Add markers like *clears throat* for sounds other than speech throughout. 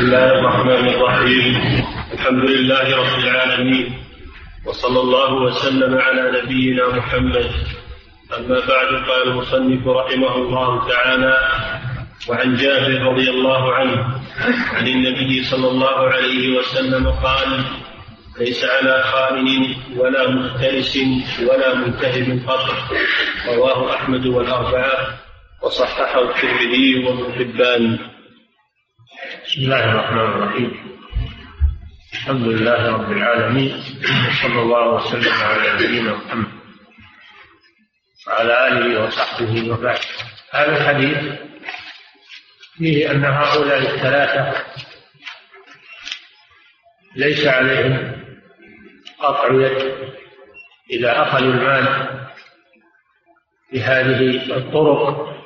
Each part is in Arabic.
بسم الله الرحمن الرحيم الحمد لله رب العالمين وصلى الله وسلم على نبينا محمد أما بعد قال المصنف رحمه الله تعالى وعن جابر رضي الله عنه عن النبي صلى الله عليه وسلم قال ليس على خائن ولا مختلس ولا منتهب قطر رواه أحمد والأربعة وصححه الترمذي وابن حبان بسم الله الرحمن الرحيم. الحمد لله رب العالمين وصلى الله وسلم على نبينا محمد وعلى آله وصحبه وبعد. هذا الحديث فيه أن هؤلاء الثلاثة ليس عليهم قطع يد اذا اخذوا المال بهذه الطرق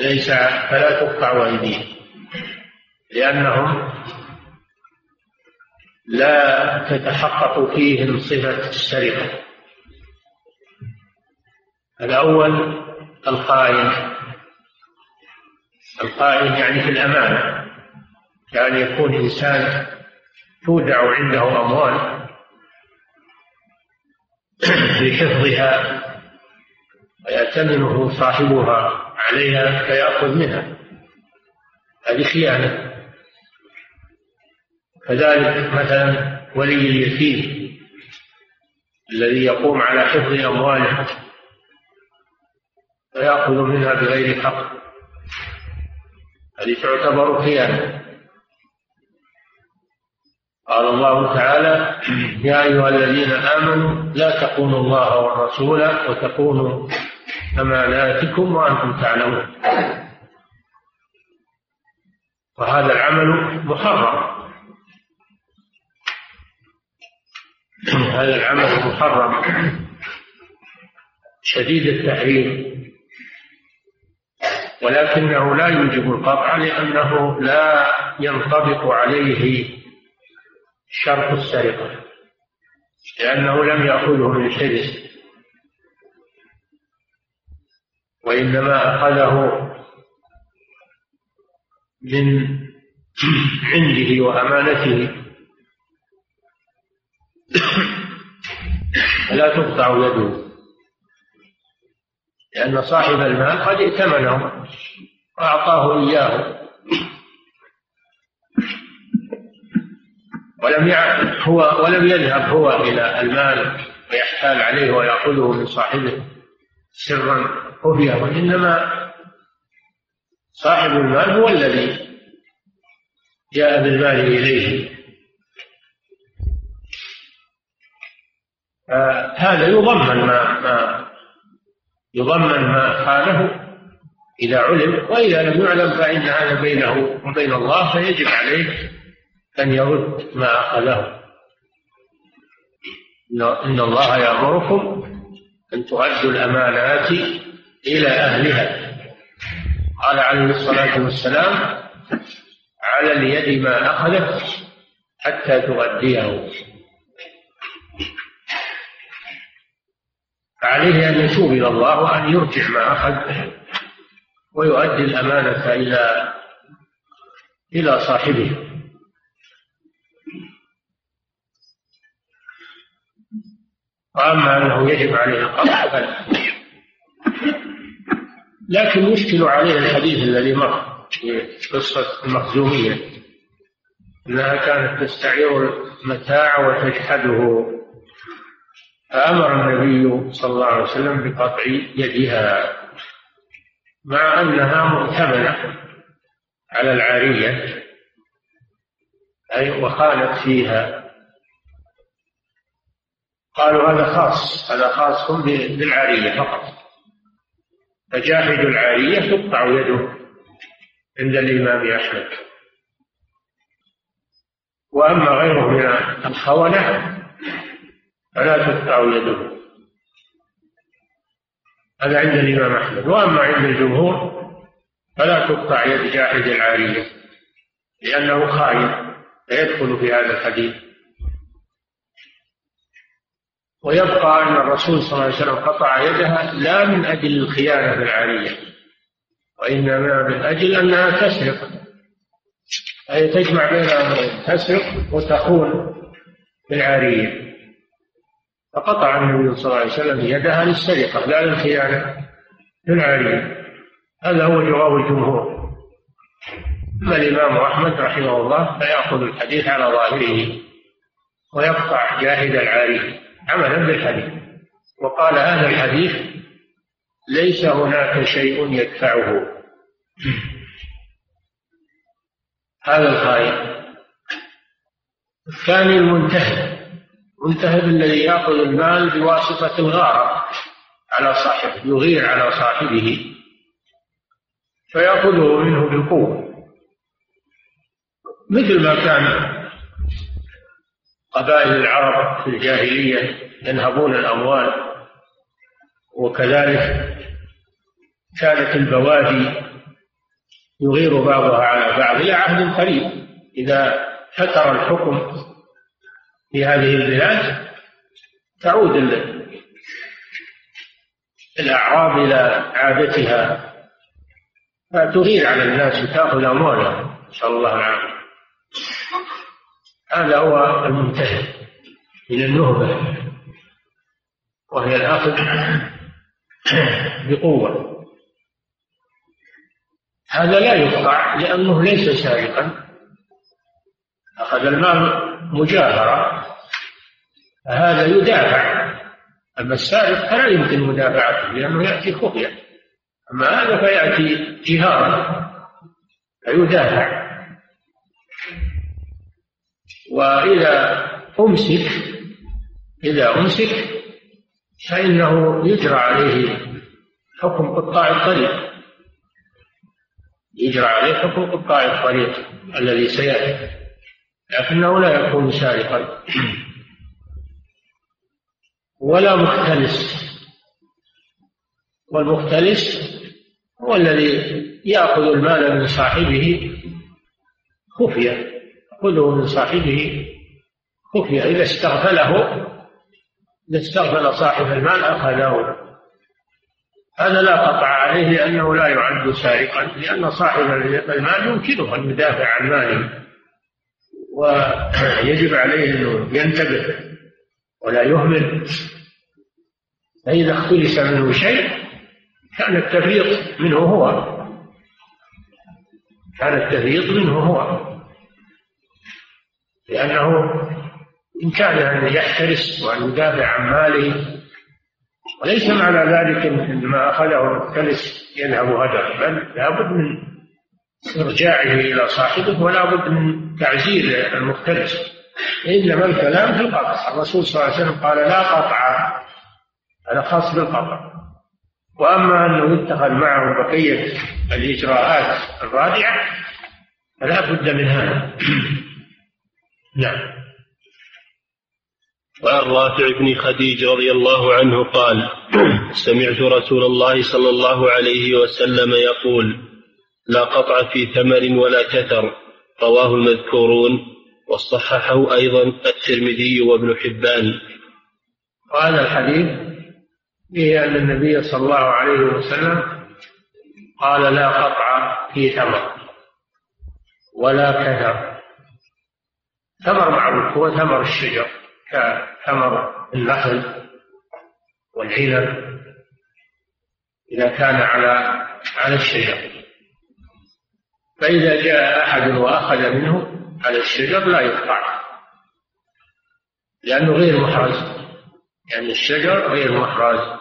ليس فلا تقطع أيديهم. لأنهم لا تتحقق فيهم صفة السرقة الأول الخائن الخائن يعني في الأمانة. يعني يكون إنسان تودع عنده أموال *clears throat* بحفظها ويأتمنه صاحبها عليها فيأخذ منها. هذه خيانة. كذلك مثلا ولي اليتيم الذي يقوم على حفظ أمواله فيأخذ منها بغير حق. هذه تعتبر خيانة. قال الله تعالى يا أيها الذين آمنوا لا تقولوا الله والرسول وتقولوا أماناتكم وأنتم تعلمون. وهذا العمل محرم. هذا العمل محرم شديد التحريم. ولكنه لا يوجب القطع لأنه لا ينطبق عليه شرط السرقة لأنه لم يأخذه من حرز وإنما أخذه من عنده وأمانته. فلا تقطع يده. لأن صاحب المال قد ائتمنه وأعطاه إياه. ولم هو ولم يذهب هو إلى المال ويحتال عليه ويأخذه من صاحبه سرا خفيا وإنما صاحب المال هو الذي جاء بالمال إليه. هذا يضمن ما ما يضمن ما خانه إذا علم وإذا لم يعلم فإن هذا بينه وبين الله فيجب عليه أن يرد ما أخذه. إن الله يأمركم أن تؤدوا الأمانات إلى أهلها. قال عليه الصلاة والسلام على اليد ما أخذت حتى تؤديه فعليه أن يتوب إلى الله وأن يرجع ما أخذ ويؤدي الأمانة إلى إلى صاحبه. وأما أنه يجب عليه القطع فلا. لكن يشكل عليه الحديث الذي مر في قصة المخزومية أنها كانت تستعير المتاع وتجحده فأمر النبي صلى الله عليه وسلم بقطع يدها مع أنها مؤتمنة على العارية أي وخانت فيها. قالوا هذا خاص هذا خاص بالعارية فقط. فجاحد العارية تقطع يده عند الإمام أحمد. وأما غيره من الخونة فلا تقطع يده هذا عند الإمام أحمد. وأما عند الجمهور فلا تقطع يد جاحد العارية لأنه خائن فيدخل في هذا الحديث. ويبقى أن الرسول صلى الله عليه وسلم قطع يدها لا من أجل الخيانة بالعارية وإنما من أجل أنها تسرق. أي تجمع بين أمرين تسرق وتخون بالعارية. فقطع النبي صلى الله عليه وسلم يدها للسرقة لا للخيانة بالعارية هذا هو جواب الجمهور. أما الإمام أحمد رحمه الله فيأخذ الحديث على ظاهره ويقطع جاهد العاري عملا بالحديث. وقال هذا الحديث ليس هناك شيء يدفعه. هذا الخائن. الثاني المنتهب المنتهب الذي يأخذ المال بواسطة الغارة على صاحبه يغير على صاحبه فيأخذه منه بالقوة. مثل ما كان قبائل العرب في الجاهلية ينهبون الأموال وكذلك كانت البوادي يغير بعضها على بعض إلى عهد قريب. إذا فتر الحكم في هذه البلاد تعود الأعراب إلى عادتها فتغير على الناس وتأخذ أموالهم نسأل الله العافية. هذا هو المنتهي من النهبة وهي الأخذ بقوة. هذا لا يقطع لأنه ليس سارقا أخذ المال مجاهرة. فهذا يدافع. أما السارق فلا يمكن مدافعته لأنه يأتي خفية أما هذا فيأتي جهارا فيدافع. وإذا أمسك إذا أمسك فإنه يجرى عليه حكم قطاع الطريق. يجرى عليه حكم قطاع الطريق الذي سيأتي لكنه لا يكون سارقا. ولا مختلس. والمختلس هو الذي يأخذ المال من صاحبه خفية. خذه من صاحبه خفية. إذا استغفله إذا استغفل صاحب المال أخذه. هذا لا قطع عليه لأنه لا يعد سارقا لأن صاحب المال يمكنه أن يدافع عن ماله ويجب عليه أنه ينتبه. ولا يهمل. فإذا اختلس منه شيء كان التفريط منه هو. كان التفريط منه هو. لأنه إن كان أن يحترس وأن يدافع عن ماله وليس معنى ذلك أن ما أخذه المختلس يذهب هدر بل لابد من إرجاعه إلى صاحبه ولا بد من تعزير المختلس إنما الكلام في القطع. الرسول صلى الله عليه وسلم قال لا قطع. هذا خاص بالقطع. وأما أنه يتخذ معه بقية الإجراءات الرادعة فلا بد من هذا. *clears throat* نعم. وعن رافع بن خديج رضي الله عنه قال سمعت رسول الله صلى الله عليه وسلم يقول لا قطع في ثمر ولا كثر رواه المذكورون. وصححه أيضا الترمذي وابن حبان. وهذا الحديث فيه أن النبي صلى الله عليه وسلم قال لا قطع في ثمر ولا كثر. ثمر معروف هو ثمر الشجر كثمر النخل والعنب إذا كان على على الشجر. فإذا جاء أحد وأخذ منه على الشجر لا يقطع. لأنه غير محرز. يعني الشجر غير محرز.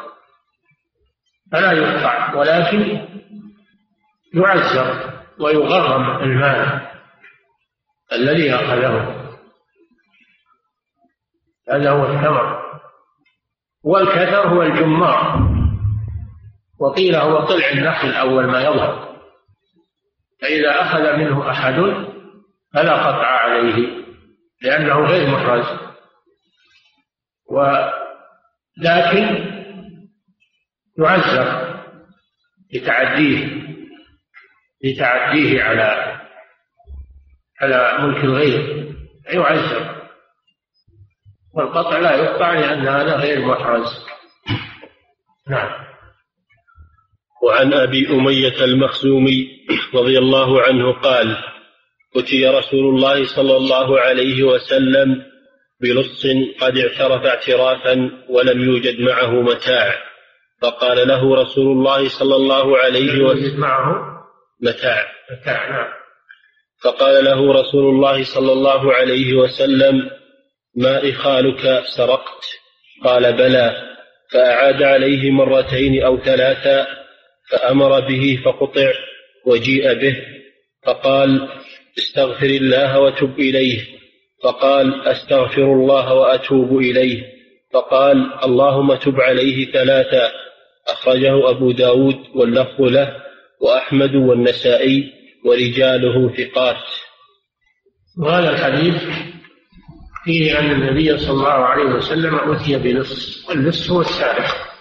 فلا يقطع. ولكن يعزر ويغرم المال الذي أخذه. هذا هو الثمر. والكثر هو الجمار. وقيل هو طلع النخل أول ما يظهر. فإذا أخذ منه أحد فلا قطع عليه لأنه غير محرز ولكن يعزر لتعديه لتعديه على على ملك الغير يعزر. والقطع لا يقطع لأن هذا غير محرز نعم. وعن أبي أمية المخزومي رضي الله عنه قال أتي رسول الله صلى الله عليه وسلم بلص قد اعترف اعترافا ولم يوجد معه متاع. فقال له رسول الله صلى الله عليه وسلم معه متاع. متاع نعم. فقال له رسول الله صلى الله عليه وسلم ما إخالك سرقت؟ قال بلى. فأعاد عليه مرتين أو ثلاثا فأمر به فقطع وجيء به. فقال استغفر الله وتب إليه. فقال أستغفر الله وأتوب إليه. فقال اللهم تب عليه ثلاثا أخرجه أبو داود واللفظ له وأحمد والنسائي ورجاله ثقات. وهذا الحديث فيه أن النبي صلى الله عليه وسلم أتي بلص واللص هو السابق.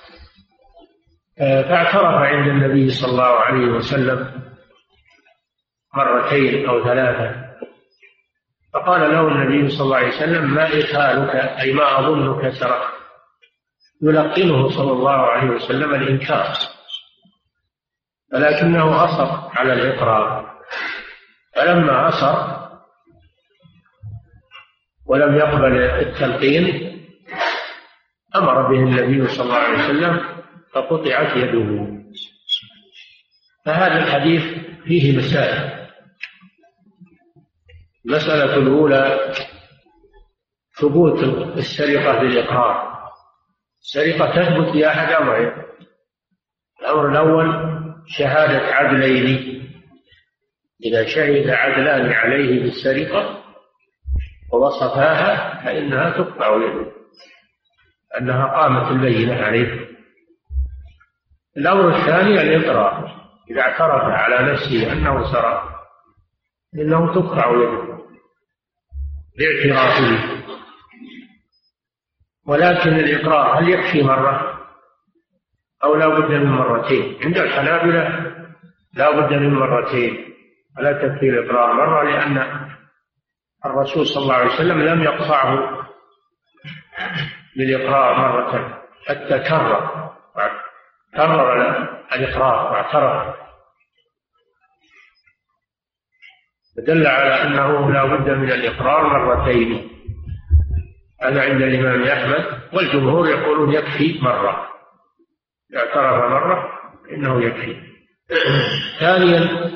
فاعترف عند النبي صلى الله عليه وسلم مرتين أو ثلاثة. فقال له النبي صلى الله عليه وسلم ما إخالك أي ما أظنك سرقت يلقنه صلى الله عليه وسلم الإنكار. ولكنه أصر على الإقرار. فلما أصر ولم يقبل التلقين أمر به النبي صلى الله عليه وسلم فقطعت يده. فهذا الحديث فيه مسائل. المسألة الأولى ثبوت السرقة بالإقرار. السرقة تثبت بأحد أمرين الأمر الأول شهادة عدلين. إذا شهد عدلان عليه بالسرقة ووصفاها فإنها تقطع يده. أنها قامت البينة عليه. الأمر الثاني الإقرار. إذا اعترف على نفسه أنه سرق فإنه تقطع يده. باعترافه ولكن الإقرار هل يكفي مرة؟ أو لا بد من مرتين؟ عند الحنابلة لا بد من مرتين. ولا تكفي الإقرار مرة لأن الرسول صلى الله عليه وسلم لم يقطعه بالإقرار مرة. حتى كرر كرر الإقرار واعترف. فدل على أنه لا بد من الإقرار مرتين. هذا عند الإمام أحمد والجمهور يقولون يكفي مرة. اعترف مرة إنه يكفي. ثانيا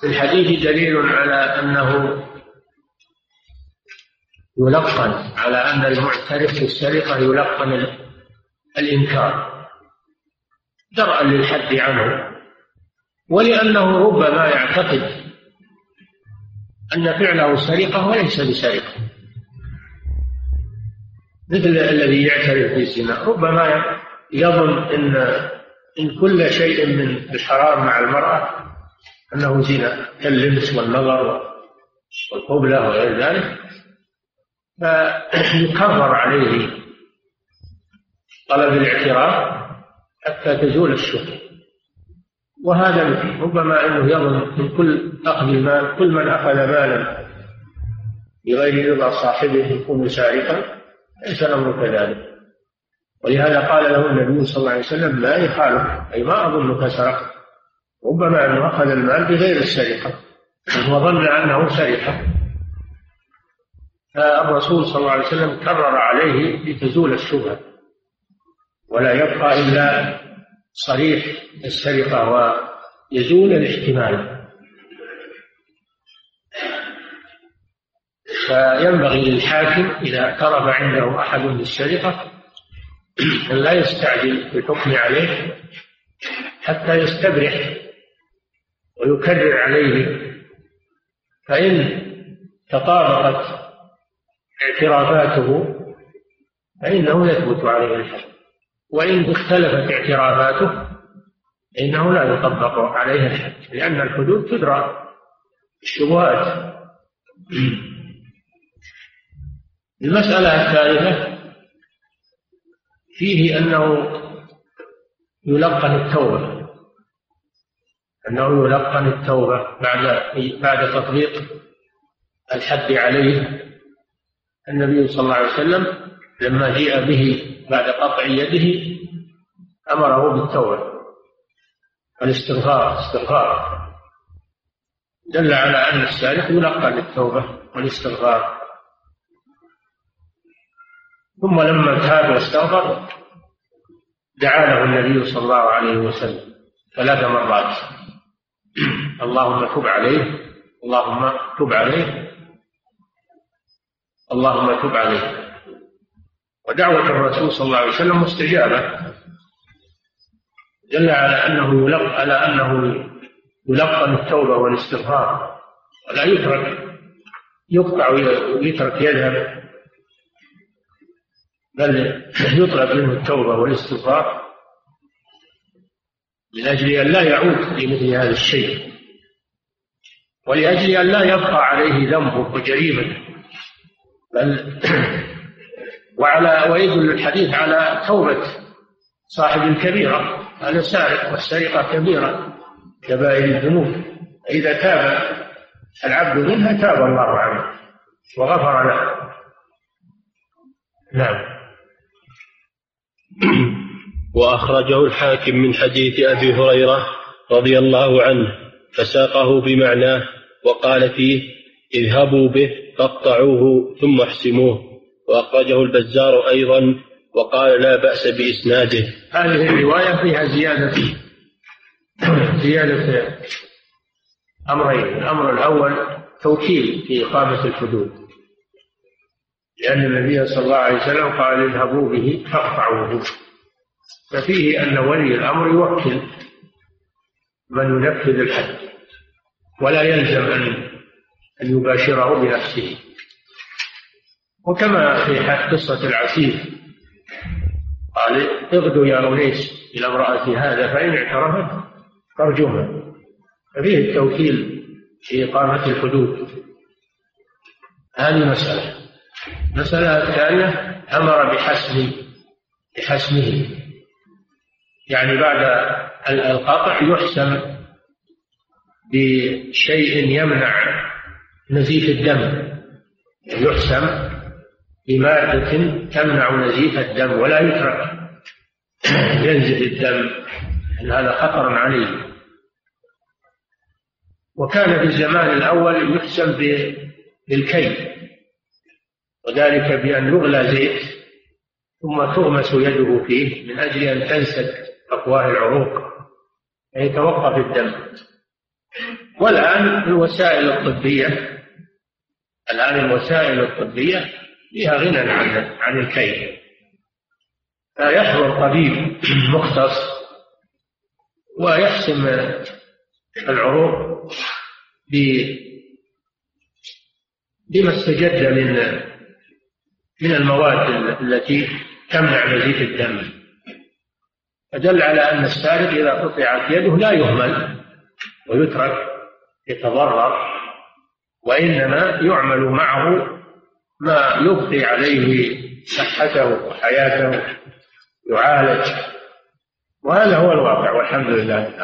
في الحديث دليل على أنه يلقن على أن المعترف بالسرقة يلقن الإنكار. درءا للحد عنه. ولأنه ربما يعتقد أن فعله سرقة وليس بسرقة. مثل الذي يعترف بالزنا. ربما يظن أن إن كل شيء من الحرام مع المرأة أنه زنا كاللمس والنظر والقبلة وغير ذلك. فيكرر عليه طلب الاعتراف حتى تزول الشبهة وهذا ربما أنه يظن من كل أخذ المال كل من أخذ مالا بغير رضا صاحبه يكون سارقا ليس الأمر كذلك. ولهذا قال له النبي صلى الله عليه وسلم ما يخالف أي ما أظنك سرقت. ربما أنه أخذ المال بغير السرقة وظن أنه سرقة فالرسول صلى الله عليه وسلم كرر عليه لتزول الشبهة. ولا يبقى إلا صريح السرقة ويزول الاحتمال. فينبغي للحاكم إذا اعترف عنده أحد بالسرقة أن لا يستعجل في الحكم عليه حتى يستبرح ويكرر عليه. فإن تطابقت اعترافاته فإنه يثبت عليه الحد وإن اختلفت اعترافاته فإنه لا يطبق عليه الحد لأن الحدود تدرى الشبهات المسألة الثالثة فيه أنه يلقن التوبة أنه يلقن التوبة بعد بعد تطبيق الحد عليه. النبي صلى الله عليه وسلم لما جيء به بعد قطع يده أمره بالتوبة الاستغفار استغفار. دل على أن السارق يلقى للتوبة والاستغفار. ثم لما تاب واستغفر دعا له النبي صلى الله عليه وسلم ثلاث مرات. اللهم تب عليه اللهم تب عليه اللهم تب عليه. ودعوة الرسول صلى الله عليه وسلم مستجابة. دل على أنه يلقى على أنه يلقن التوبة والاستغفار. ولا يترك يقطع ويترك يذهب بل يطلب منه التوبة والاستغفار من أجل أن لا يعود لمثل هذا الشيء. ولأجل أن لا يبقى عليه ذنبه وجريمته بل *clears throat* وعلى ويدل الحديث على توبة صاحب الكبيرة هذا سارق والسرقة كبيرة كبائر الذنوب. إذا تاب العبد منها تاب الله عنه وغفر له. نعم. وأخرجه الحاكم من حديث أبي هريرة رضي الله عنه فساقه بمعناه وقال فيه اذهبوا به فاقطعوه ثم احسموه وأخرجه البزار أيضا وقال لا بأس بإسناده. هذه الرواية فيها زيادة زيادة أمرين. الأمر الأول توكيل في إقامة الحدود. لأن النبي صلى الله عليه وسلم قال اذهبوا به فاقطعوه ففيه أن ولي الأمر يوكل من ينفذ الحد. ولا يلزم أن أن يباشره بنفسه. وكما في قصة العسير. قال اغدوا يا أنيس إلى امرأة هذا فإن اعترفت فارجمها ففيه التوكيل في إقامة الحدود. هذه مسألة. المسألة الثانية أمر بحسم بحسمه. يعني بعد القطع يحسم بشيء يمنع نزيف الدم. يحسم بمادة تمنع نزيف الدم ولا يترك. ينزف الدم لأن هذا خطر عليه. وكان في الزمان الأول يحسم بالكي وذلك بأن يغلى زيت ثم تغمس يده فيه من أجل أن تنسد أفواه العروق يتوقف الدم. والآن الوسائل الطبية الآن الوسائل الطبية فيها غنى عن عن الكي فيحضر طبيب *clears throat* مختص ويحسم العروق بما استجد من من المواد التي تمنع نزيف الدم. فدل على أن السارق إذا قطعت يده لا يهمل ويترك يتضرر وإنما يعمل معه ما يبقي عليه صحته وحياته يعالج. وهذا هو الواقع والحمد لله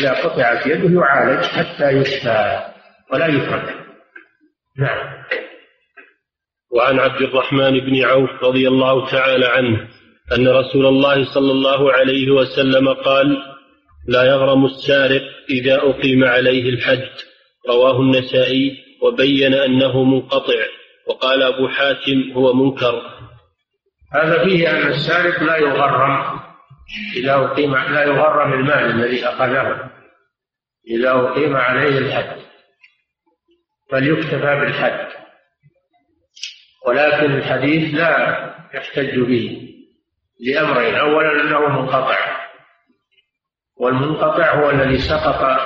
إذا قطعت يده يعالج حتى يشفى ولا يترك نعم. وعن عبد الرحمن بن عوف رضي الله تعالى عنه أن رسول الله صلى الله عليه وسلم قال لا يغرم السارق إذا أقيم عليه الحد. رواه النسائي وبين أنه منقطع. وقال أبو حاتم هو منكر. هذا فيه أن السارق لا يغرم إذا أقيم لا يغرم المال الذي أخذه إذا أقيم عليه الحد فليكتفى بالحد. ولكن الحديث لا يحتج به لأمرين أولا أنه منقطع. والمنقطع هو الذي سقط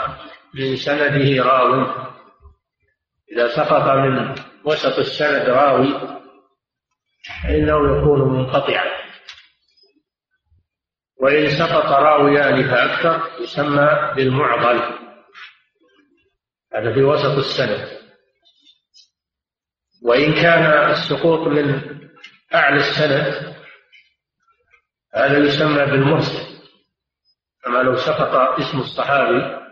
من سنده راو. إذا سقط من وسط السند راوي فإنه يكون منقطعا. وإن سقط راويان فأكثر يسمى بالمعضل. هذا في وسط السند. وإن كان السقوط من أعلى السند هذا يسمى بالمرسل كما لو سقط اسم الصحابي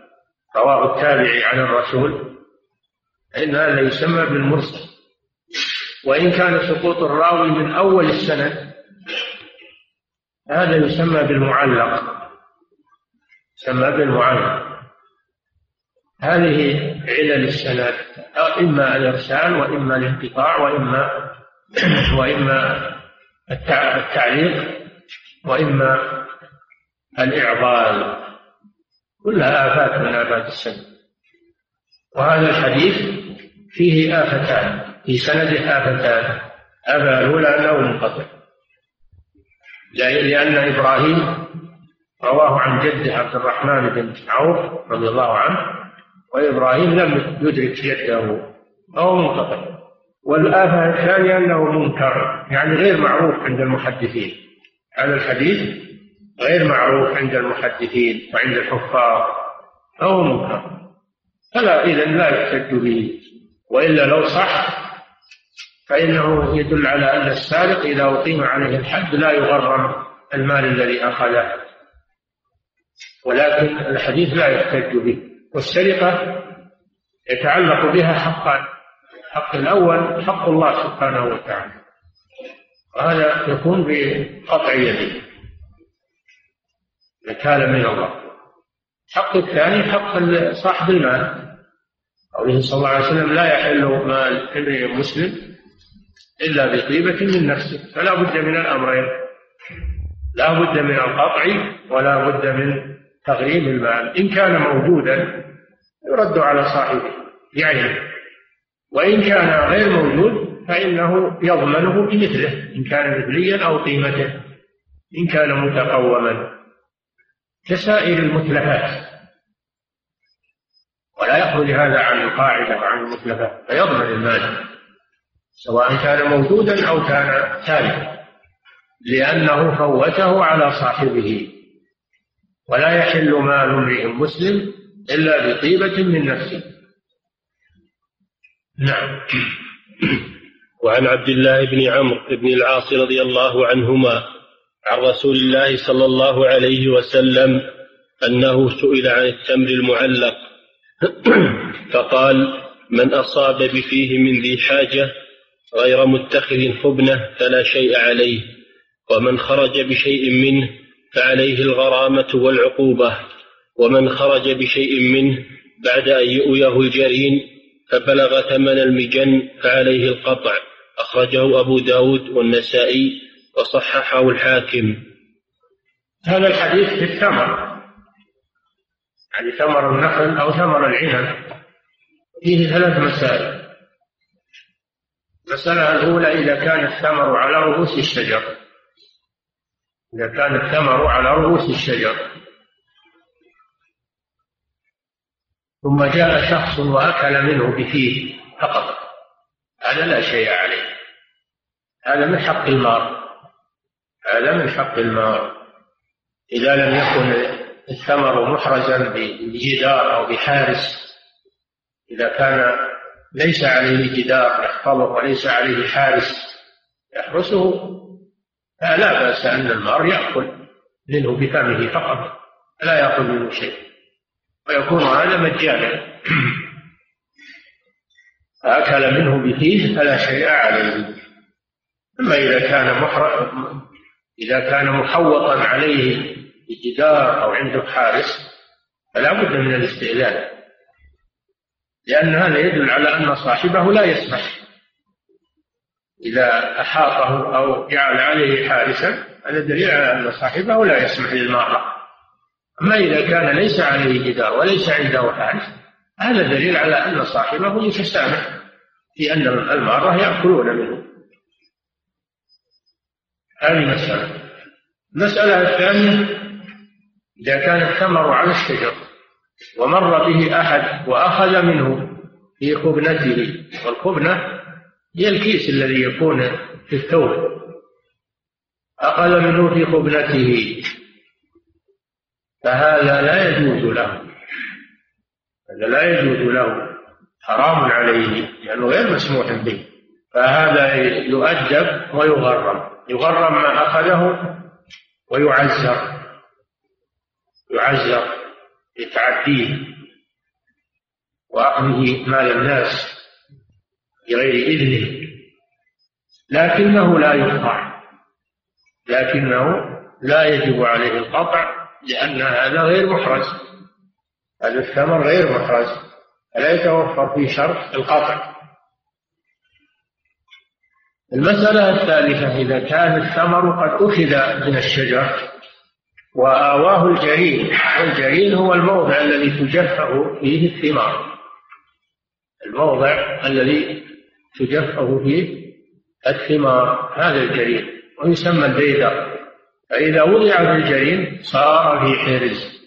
رواه التابعي عن الرسول فإن هذا يسمى بالمرسل. وإن كان سقوط الراوي من أول السند هذا يسمى بالمعلق. يسمى بالمعلق. هذه علل السند إما الإرسال وإما الانقطاع وإما *clears throat* وإما التعليق وإما الإعضال. كلها آفات من آفات السند. وهذا الحديث فيه آفتان في سنده آفتان آفة الأولى أنه منقطع. لأن إبراهيم رواه عن جده عبد الرحمن بن عوف رضي الله عنه وإبراهيم لم يدرك جده أو منقطع. والآفة الثانية أنه منكر يعني غير معروف عند المحدثين. هذا الحديث غير معروف عند المحدثين وعند الحفاظ أو منكر. فلا إذا لا يحتج به وإلا لو صح فإنه يدل على أن السارق إذا أقيم عليه الحد لا يغرم المال الذي أخذه. ولكن الحديث لا يحتج به. والسرقة يتعلق بها حقان الحق الأول حق الله سبحانه وتعالى. وهذا يكون بقطع يده. نكالا من الله. الحق الثاني حق صاحب المال. قوله صلى الله عليه وسلم لا يحل مال امرئ مسلم إلا بطيبة من نفسه فلا بد من الأمرين. لا بد من القطع ولا بد من تغريم المال. إن كان موجودا يرد على صاحبه يعني وإن كان غير موجود فإنه يضمنه بمثله إن كان مثليا أو قيمته إن كان متقوما. كسائر المتلفات. ولا يخرج هذا عن القاعدة وعن المتلفات فيضمن المال سواء كان موجودا أو كان ثابتا لأنه فوته على صاحبه. ولا يحل مال امرئ مسلم إلا بطيبة من نفسه. نعم. وعن عبد الله بن عمرو بن العاص رضي الله عنهما عن رسول الله صلى الله عليه وسلم أنه سئل عن التمر المعلق. *clears throat* فقال من أصاب بفيه من ذي حاجة غير متخذ خبنة فلا شيء عليه ومن خرج بشيء منه فعليه الغرامة والعقوبة ومن خرج بشيء منه بعد أن يؤويه الجرين فبلغ ثمن المجن فعليه القطع. أخرجه أبو داود والنسائي وصححه الحاكم. هذا الحديث في الثمر. يعني ثمر النخل أو ثمر العنب. فيه ثلاث مسائل. المسألة الأولى إذا كان الثمر على رؤوس الشجر. إذا كان الثمر على رؤوس الشجر. ثم جاء شخص وأكل منه بفيه فقط. هذا لا شيء عليه. هذا من حق المار هذا من حق المار إذا لم يكن الثمر محرزا بجدار أو بحارس إذا كان ليس عليه جدار يحفظه وليس عليه حارس يحرسه فلا بأس أن المار يأكل منه بفمه فقط لا يأكل منه شيء. ويكون هذا مجانا. *clears throat* فأكل منه بفيه فلا شيء عليه. أما إذا كان. إذا كان محوطا عليه بجدار أو عنده حارس فلا بد من الاستئذان. لأن هذا يدل على أن صاحبه لا يسمح. إذا أحاطه أو جعل عليه حارسا هذا دليل على أن صاحبه لا يسمح للمارة أما إذا كان ليس عليه جدار وليس عنده حارس هذا دليل على أن صاحبه يتسامح في أن المارة يأكلون منه. هذه مسألة. المسألة الثانية إذا كان الثمر على الشجر ومر به أحد وأخذ منه في خبنته والخبنة هي الكيس الذي يكون في الثوب أخذ منه في خبنته فهذا لا يجوز له. هذا لا يجوز له حرام عليه لأنه غير مسموح به فهذا يؤدب ويغرم. يغرم ما أخذه ويعزر يعزر بتعديه وأخذه مال الناس بغير إذنه. لكنه لا يقطع لكنه لا يجب عليه القطع لأن هذا غير محرز. هذا الثمر غير محرز. فلا يتوفر فيه شرط القطع؟ المسألة الثالثة إذا كان الثمر قد أخذ من الشجر وآواه الجرين والجرين هو الموضع الذي تجفأ فيه الثمار. الموضع الذي تجفأ فيه الثمار هذا الجرين ويسمى البيدر فإذا وضع في الجرين صار في حرز.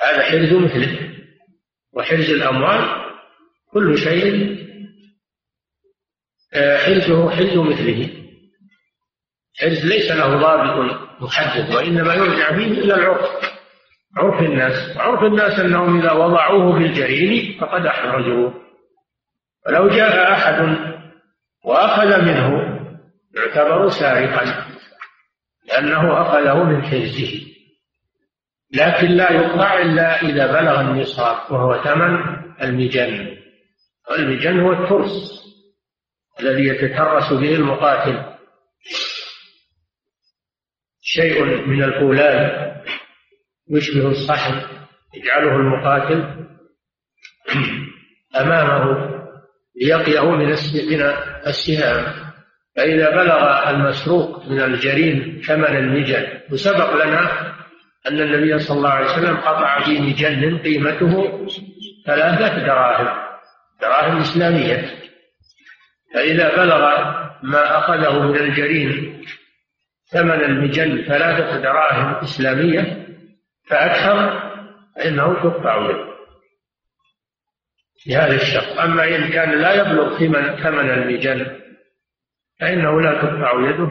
هذا حرز مثله وحرز الأموال كل شيء حرزه حرز مثله. حرز ليس له ضابط محدد وإنما يرجع فيه إلى العرف. عرف الناس. عرف الناس أنهم إذا وضعوه في الجرين فقد أحرجوه. ولو جاء أحد وأخذ منه يعتبر سارقا لأنه أخذه من حرزه لكن لا يقطع إلا إذا بلغ النصاب وهو ثمن المجن. المجن هو الترس. الذي يتترس به المقاتل. شيء من الفولاذ يشبه الصحن يجعله المقاتل أمامه ليقيه من السهام. فإذا بلغ المسروق من الجرين ثمن المجن وسبق لنا أن النبي صلى الله عليه وسلم قطع في مجن قيمته ثلاثة دراهم دراهم إسلامية. فإذا بلغ ما أخذه من الجرين ثمن المجن ثلاثة دراهم إسلامية فأكثر فإنه تقطع يده في هذا الشق. أما إن كان لا يبلغ ثمن ثمن المجن فإنه لا تقطع يده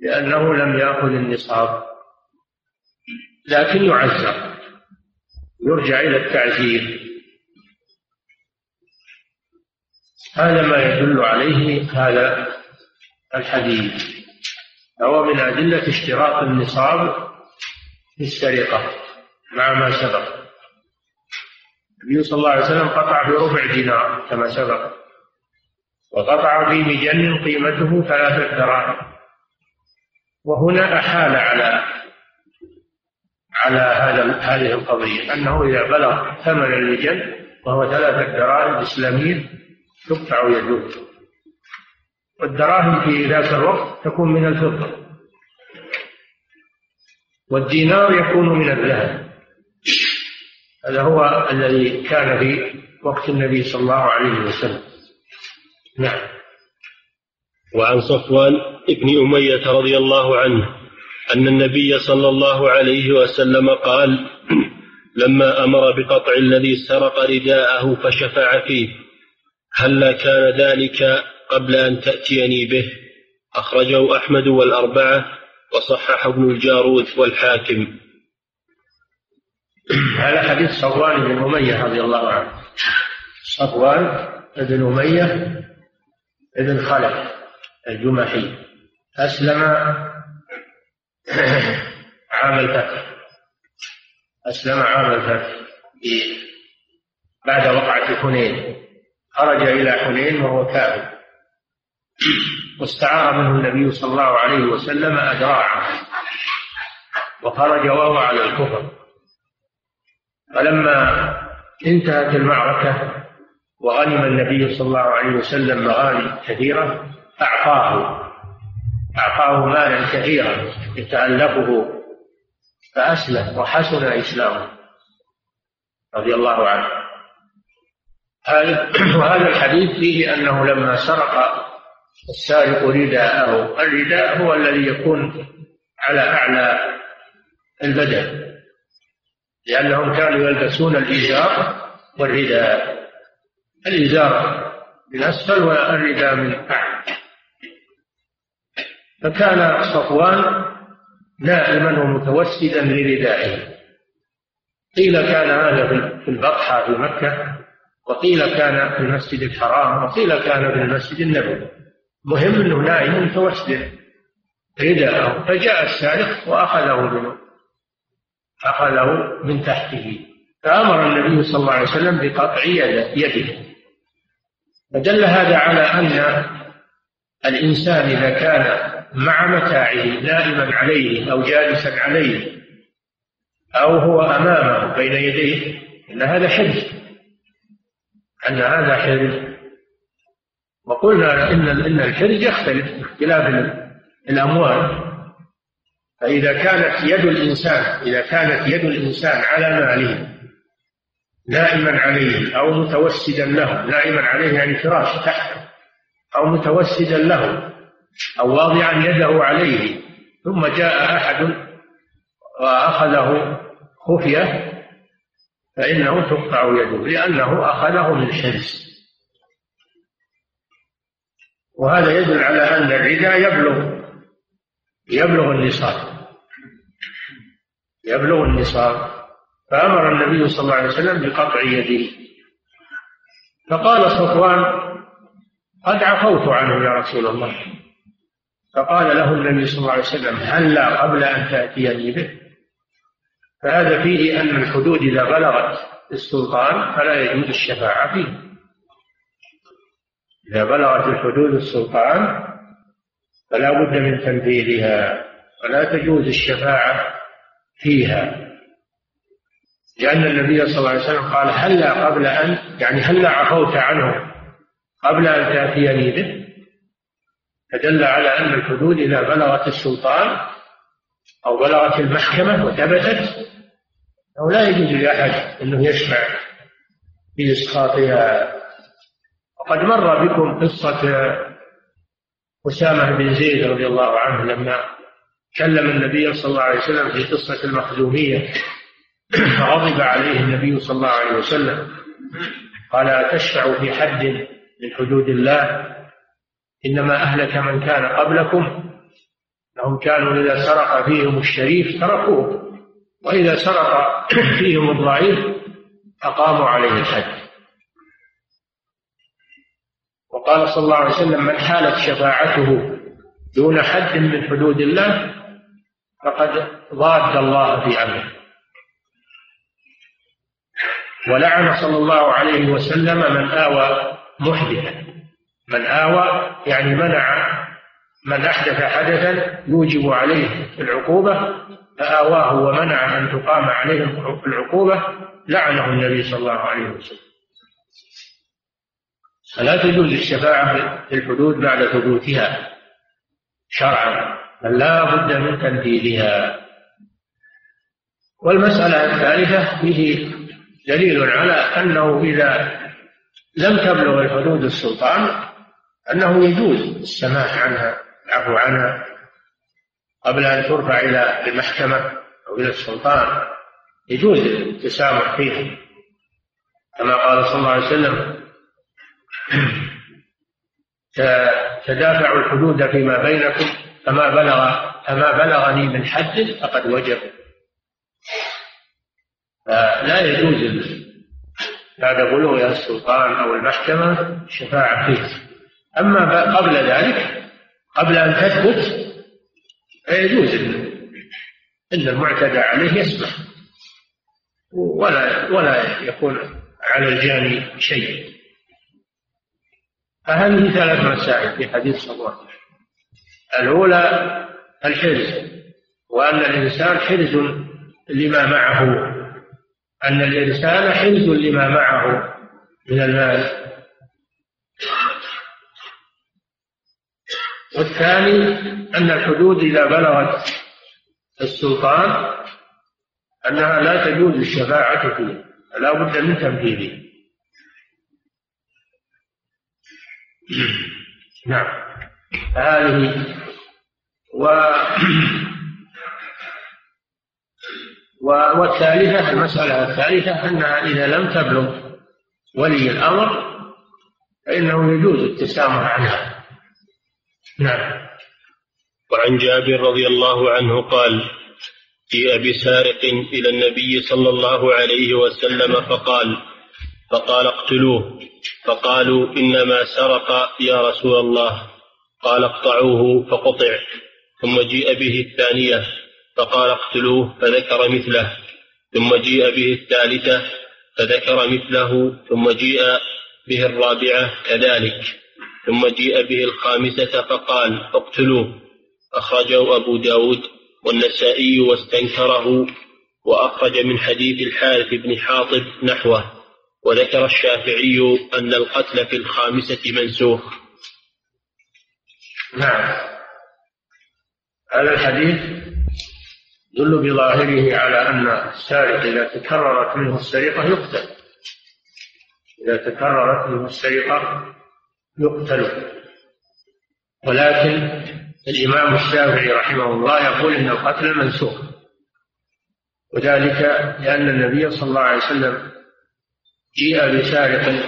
لأنه لم يأخذ النصاب. لكن يعزر. يرجع إلى التعزير. هذا ما يدل عليه هذا الحديث هو من أدلة اشتراط النصاب في السرقة مع ما سبق. النبي صلى الله عليه وسلم قطع بربع دينار كما سبق وقطع في مجن قيمته ثلاثة دراهم. وهنا أحال على على هذا هذه القضية أنه إذا بلغ ثمن المجن وهو ثلاثة دراهم إسلامية تقطع يده والدراهم في ذاك الوقت تكون من الفضة. والدينار يكون من الذهب. هذا هو الذي كان في وقت النبي صلى الله عليه وسلم. نعم. وعن صفوان ابن أمية رضي الله عنه أن النبي صلى الله عليه وسلم قال لما أمر بقطع الذي سرق رداءه فشفع فيه هلا كان ذلك قبل أن تأتيني به. أخرجه أحمد والأربعة وصححه ابن الجارود والحاكم. هذا حديث صفوان بن أمية رضي الله عنه. صفوان بن أمية بن خلف الجمحي. أسلم عام الفتح. أسلم عام الفتح. بعد وقعة حنين خرج إلى حنين وهو كافر واستعار منه النبي صلى الله عليه وسلم أدراعه وخرج وهو على الكفر. فلما انتهت المعركة وغنم النبي صلى الله عليه وسلم مغانم كثيرة أعطاه. أعطاه مالا كثيرا يتألفه فأسلم وحسن إسلامه. رضي الله عنه. *clears throat* وهذا الحديث فيه أنه لما سرق السارق رداءه الرداء هو الذي يكون على أعلى البدن لأنهم كانوا يلبسون الإزار والرداء. الإزار من أسفل والرداء من أعلى. فكان صفوان نائما ومتوسدا لردائه. قيل كان هذا في البطحة في مكة. وقيل كان في المسجد الحرام وقيل كان في المسجد النبوي. مهم إنه نائم متوسد رداءه فجاء السارق وأخذه منه أخذه من تحته. فأمر النبي صلى الله عليه وسلم بقطع يده فدل هذا على أن الإنسان إذا كان مع متاعه نائما عليه أو جالسا عليه أو هو أمامه بين يديه إن هذا حفظ أن هذا حرز وقلنا إن إن الحرز يختلف باختلاف الأموال. فإذا كانت يد الإنسان إذا كانت يد الإنسان على ماله نائما عليه أو متوسدا له نائما عليه يعني فراش تحته أو متوسدا له أو واضعا يده عليه ثم جاء أحد وأخذه خفية فإنه تقطع يده لأنه أخذه من حرص وهذا يدل على أن الرداء يبلغ يبلغ النصاب. يبلغ النصاب. فأمر النبي صلى الله عليه وسلم بقطع يده. فقال صفوان قد عفوت عنه يا رسول الله. فقال له النبي صلى الله عليه وسلم هلا قبل أن تأتيني به. فهذا فيه أن الحدود إذا بلغت السلطان فلا يجوز الشفاعة فيه. إذا بلغت الحدود السلطان فلا بد من تنفيذها ولا تجوز الشفاعة فيها. لأن النبي صلى الله عليه وسلم قال هلا قبل أن يعني هلا عفوت عنه قبل أن تأتيني به؟ فدل على أن الحدود إذا بلغت السلطان أو بلغت المحكمة وثبتت أو لا يجوز لأحد أنه يشفع في إسقاطها. وقد مر بكم قصة أسامة بن زيد رضي الله عنه لما كلم النبي صلى الله عليه وسلم في قصة المخزومية. فغضب عليه النبي صلى الله عليه وسلم. قال أتشفع في حد من حدود الله؟ إنما أهلك من كان قبلكم أنهم كانوا إذا سرق فيهم الشريف تركوه وإذا سرق فيهم الضعيف أقاموا عليه الحد وقال صلى الله عليه وسلم من حالت شفاعته دون حد من حدود الله فقد ضاد الله في أمره. ولعن صلى الله عليه وسلم من آوى محدثا. من آوى يعني منع من أحدث حدثا يوجب عليه العقوبة فآواه ومنع أن تقام عليه العقوبة لعنه النبي صلى الله عليه وسلم. فلا تجوز الشفاعة في الحدود بعد ثبوتها شرعا بل لا بد من تنفيذها والمسألة الثالثة فيه دليل على أنه إذا لم تبلغ الحدود السلطان أنه يجوز السماح عنها. العفو عنها قبل أن ترفع إلى المحكمة أو إلى السلطان يجوز التسامح فيها. كما قال صلى الله عليه وسلم تدافعوا الحدود فيما بينكم فما بلغ فما بلغني من حد فقد وجب فلا يجوز بعد بلوغ السلطان أو المحكمة الشفاعة فيه أما قبل ذلك قبل أن تثبت فيجوز ان المعتدى عليه يسمح. ولا ولا يكون على الجاني شيء. فهذه ثلاث مسائل في حديث صفوان الأولى الحرز وأن الإنسان حرز لما معه. أن الإنسان حرز لما معه من المال. والثاني أن الحدود إذا بلغت السلطان أنها لا تجوز الشفاعة فيه لا بد من تنفيذه *clears throat* نعم. هذه *clears throat* و والثالثة المسألة الثالثة أنها إذا لم تبلغ ولي الأمر فإنه يجوز التسامح عنها. نعم. وعن جابر رضي الله عنه قال جيء بسارق إلى النبي صلى الله عليه وسلم فقال فقال اقتلوه. فقالوا إنما سرق يا رسول الله. قال اقطعوه فقطع. ثم جيء به الثانية. فقال اقتلوه فذكر مثله. ثم جيء به الثالثة فذكر مثله. ثم جيء به الرابعة كذلك. ثم جيء به الخامسة فقال اقتلوه. أخرجه أبو داود والنسائي واستنكره وأخرج من حديث الحارث بن حاطب نحوه. وذكر الشافعي أن القتل في الخامسة منسوخ. نعم. هذا الحديث يدل بظاهره على أن السارق إذا تكررت منه السرقة يقتل. إذا تكررت منه السرقة يقتل. ولكن الإمام الشافعي رحمه الله يقول إن القتل منسوخ. وذلك لأن النبي صلى الله عليه وسلم جيء بسارق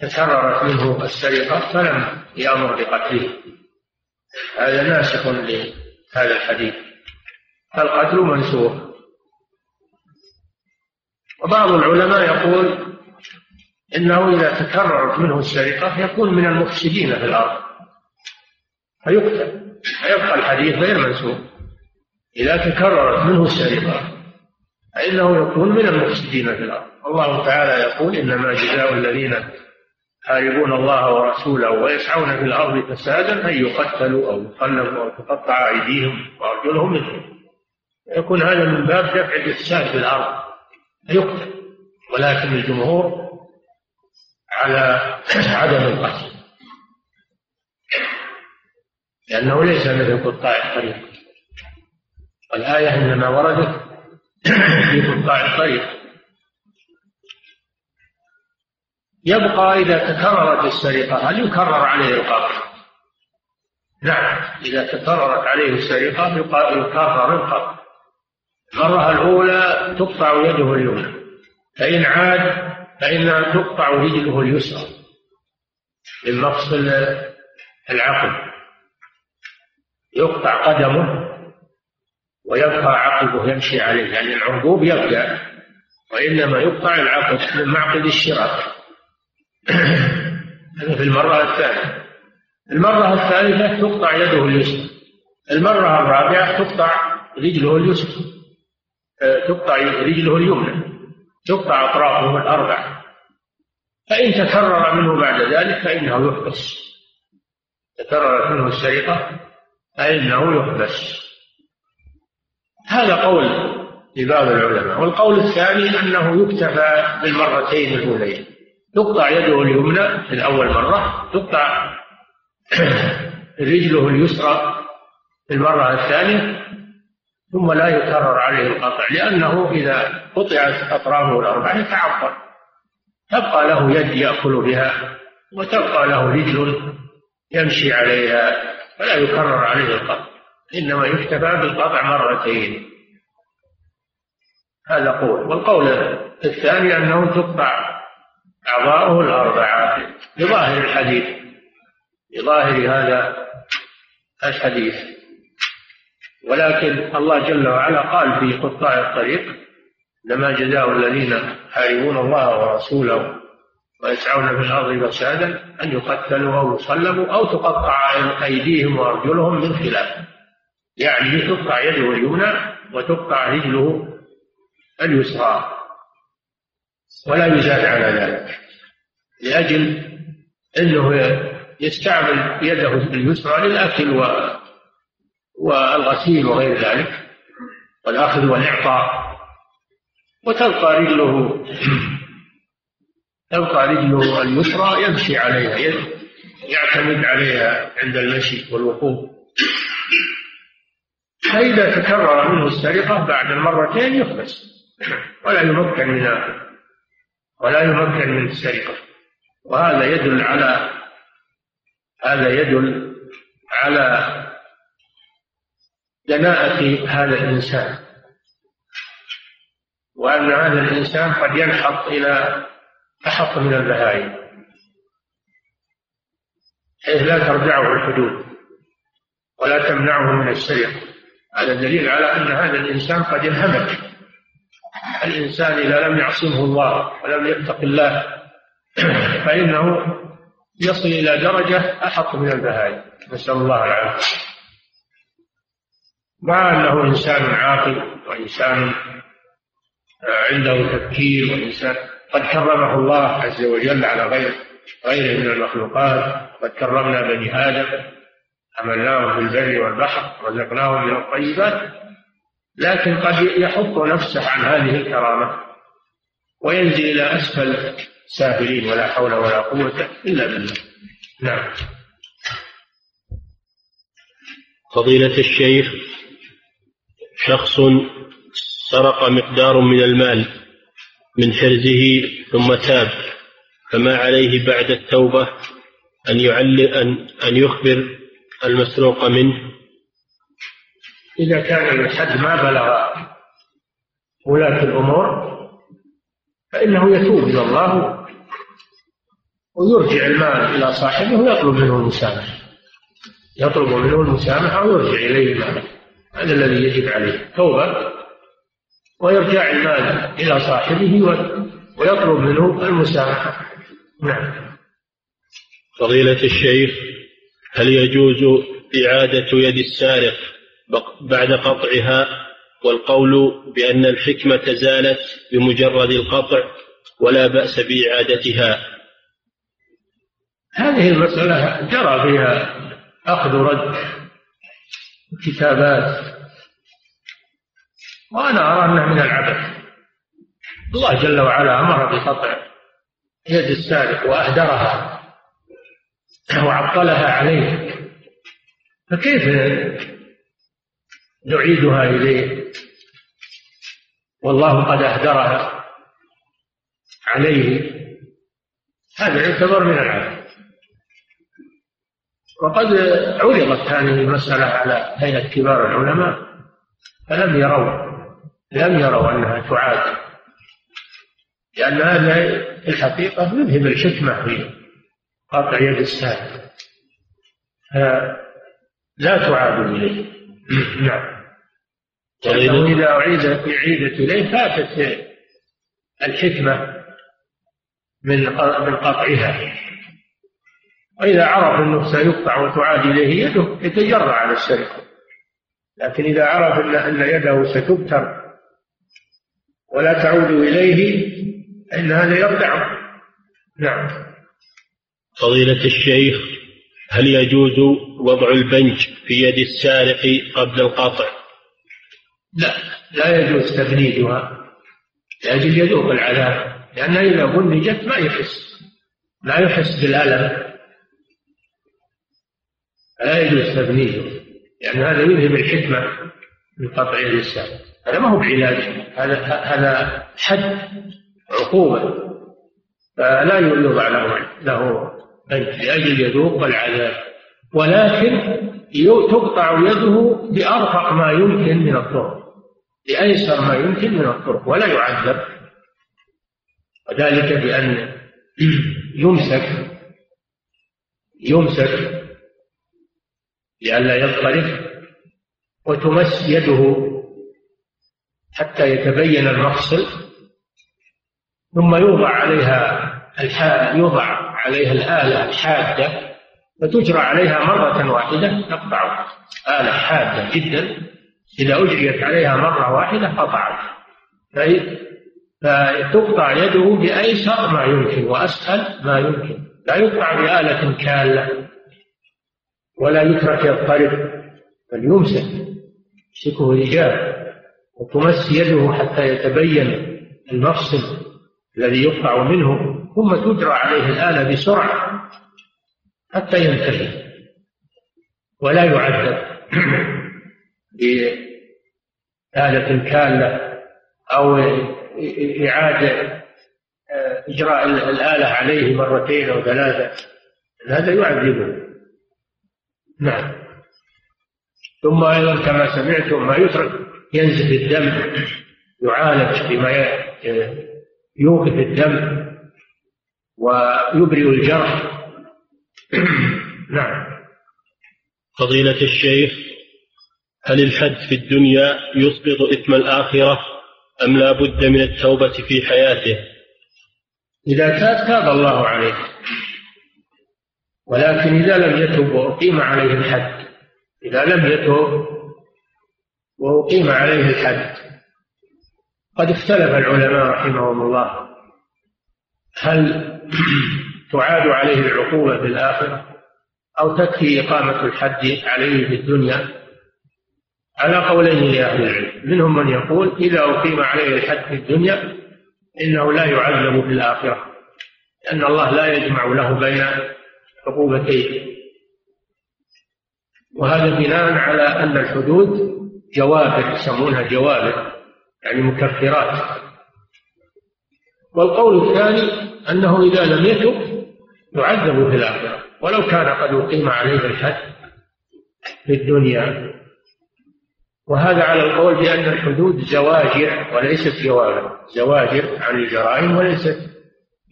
تكررت منه السرقة فلم يأمر بقتله. هذا ناسخ لهذا الحديث. القتل منسوخ. وبعض العلماء يقول إنه إذا تكررت منه السرقة يكون من المفسدين في الأرض. فيقتل. فيبقى الحديث غير منسوخ إذا تكررت منه السرقة فإنه يكون من المفسدين في الأرض. الله تعالى يقول إنما جزاء الذين يحاربون الله ورسوله ويسعون في الأرض فسادا أن يقتلوا أو يقلبوا أو تقطع أيديهم وأرجلهم منهم يكون هذا من باب دفع الإفساد في الأرض. فيقتل. ولكن الجمهور على عدم القتل. لأنه ليس مثل قطاع الطريق والآية إنما وردت في قطاع الطريق يبقى إذا تكررت السرقة هل يكرر عليه القطع؟ نعم إذا تكررت عليه السرقة يكرر القطع المرة الأولى تقطع يده اليمنى. فإن عاد فإنها تقطع رجله اليسرى من مفصل العقل. يقطع قدمه ويبقى عقبه يمشي عليه يعني العرقوب يبقى وإنما يقطع العقب من معقد الشراك. *clears throat* هذا في المرة الثانية. المرة الثالثة تقطع يده اليسرى. المرة الرابعة تقطع رجله اليسرى. آه، تقطع رجله اليمنى. تقطع أطرافه الأربع. فإن تكرر منه بعد ذلك فإنه يحبس. تكررت منه السرقة فإنه يحبس. هذا قول لبعض العلماء. والقول الثاني أنه يكتفى بالمرتين الأولين تقطع يده اليمنى في الأول مرة تقطع *clears throat* رجله اليسرى في المرة الثانية ثم لا يكرر عليه القطع لأنه إذا قطعت أطرافه الأربعة يتعطل. تبقى له يد يأكل بها وتبقى له رجل يمشي عليها فلا يكرر عليه القطع. إنما يكتفى بالقطع مرتين. هذا قول. والقول الثاني أنه تقطع أعضاؤه الأربعة بظاهر الحديث. بظاهر هذا الحديث. ولكن الله جل وعلا قال في قطاع الطريق إنما جزاء الذين يحاربون الله ورسوله ويسعون في الأرض فسادا أن يقتلوا أو يصلبوا أو تقطع أيديهم وأرجلهم من خلاف. يعني تقطع يده اليمنى وتقطع رجله اليسرى. ولا يزاد على ذلك. لأجل أنه يستعمل يده اليسرى للأكل والغسيل وغير ذلك والأخذ والإعطاء. وتبقى رجله تبقى رجله اليسرى يمشي عليها يعتمد عليها عند المشي والوقوف. فإذا تكرر منه السرقة بعد المرتين يحبس ولا يمكن من ولا يمكن من السرقة. وهذا يدل على هذا يدل على دناءة هذا الإنسان. وأن هذا الإنسان قد ينحط إلى أحط من البهائم حيث لا ترجعه الحدود ولا تمنعه من السرقة. هذا دليل على أن هذا الإنسان قد انهمك. الإنسان إذا لم يعصمه الله ولم يتق الله فإنه يصل إلى درجة أحط من البهائم نسأل الله العافية. مع أنه إنسان عاقل وإنسان عنده تفكير وإنسان قد كرمه الله عز وجل على غير غيره من المخلوقات قد كرمنا بني آدم حملناهم في البر والبحر رزقناهم من الطيبات لكن قد يحط نفسه عن هذه الكرامة وينزل إلى أسفل سافلين ولا حول ولا قوة إلا بالله. نعم. فضيلة الشيخ شخص سرق مقدار من المال من حرزه ثم تاب فما عليه بعد التوبة أن يعلم أن أن يخبر المسروق منه. إذا كان الحد ما بلغ ولاة الأمور فإنه يتوب إلى الله ويرجع المال إلى صاحبه ويطلب منه المسامحة. يطلب منه المسامحة ويرجع إليه المال. هذا الذي يجب عليه توبة ويرجع المال إلى صاحبه ويطلب منه المسامحة نعم. فضيلة الشيخ هل يجوز إعادة يد السارق بعد قطعها؟ والقول بأن الحكمة زالت بمجرد القطع ولا بأس بإعادتها. هذه المسألة جرى فيها أخذ رد كتابات. وأنا أرى أنه من العبث. الله جل وعلا أمر بقطع يد السارق وأهدرها وعطلها عليه. فكيف نعيدها إليه؟ والله قد أهدرها عليه. هذا يعتبر من العبث. وقد عرضت هذه المسألة على هيئة كبار العلماء فلم يروا لم يروا أنها تعاد. لأن هذا في الحقيقة يذهب الحكمة في قطع يد السائل. لا تعاد إليه. *clears throat* نعم. لأنه إذا أعيدت أعيدت إليه فاتت الحكمة من من قطعها. وإذا عرف أنه سيقطع وتعاد إليه يده يتجرع على السرقة. لكن إذا عرف أن يده ستبتر ولا تعود إليه فإن هذا يردع نعم. فضيلة الشيخ هل يجوز وضع البنج في يد السارق قبل القطع؟ لا لا يجوز تبنيجها لأجل يذوق العذاب لأنها إذا بنجت ما يحس. لا يحس بالألم. لا يجوز تبنيجه لأن هذا يذهب الحكمة من قطع السارق هذا ما هو بعلاج هذا هذا حد عقوبة. فلا يوضع له له لأجل يذوق العذاب. ولكن تقطع يده بأرفق ما يمكن من الطرق. بأيسر ما يمكن من الطرق. ولا يعذب. وذلك بأن *clears throat* يمسك يمسك لئلا يضطرب وتمس يده حتى يتبين المفصل ثم يوضع عليها الحا يوضع عليها الآلة الحادة فتجرى عليها مرة واحدة تقطع آلة حادة جدا إذا أجريت عليها مرة واحدة قطعت. فتقطع يده بأيسر ما يمكن وأسهل ما يمكن. لا يقطع بآلة كالة ولا يترك يضطرب بل يمسك يمسكه رجال وتمس يده حتى يتبين المفصل الذي يقطع منه ثم تجرى عليه الآلة بسرعة حتى ينتهي. ولا يعذب *clears throat* بآلة كالة أو إعادة إجراء الآلة عليه مرتين أو ثلاثة هذا يعذبه. نعم. ثم أيضا كما سمعتم ما يترك ينزف الدم يعالج بما يوقف الدم ويبرئ الجرح. *clears throat* نعم. فضيلة الشيخ هل الحد في الدنيا يسقط إثم الآخرة أم لا بد من التوبة في حياته؟ إذا تاب تاب الله عليه. ولكن إذا لم يتب وأقيم عليه الحد إذا لم يتب وأقيم عليه الحد. قد اختلف العلماء رحمهم الله. هل *clears throat* تعاد عليه العقوبة في الآخرة أو تكفي إقامة الحد عليه في الدنيا؟ على قولين لأهل العلم. منهم من يقول إذا أقيم عليه الحد في الدنيا إنه لا يعذب في الآخرة لأن الله لا يجمع له بين عقوبتين وهذا بناء على أن الحدود جوابر يسمونها جوابر يعني مكفرات. والقول الثاني أنه إذا لم يتب يعذب في الآخرة. ولو كان قد أقيم عليه الحد في الدنيا. وهذا على القول بأن الحدود زواجر وليست جوابر. زواجر عن الجرائم وليست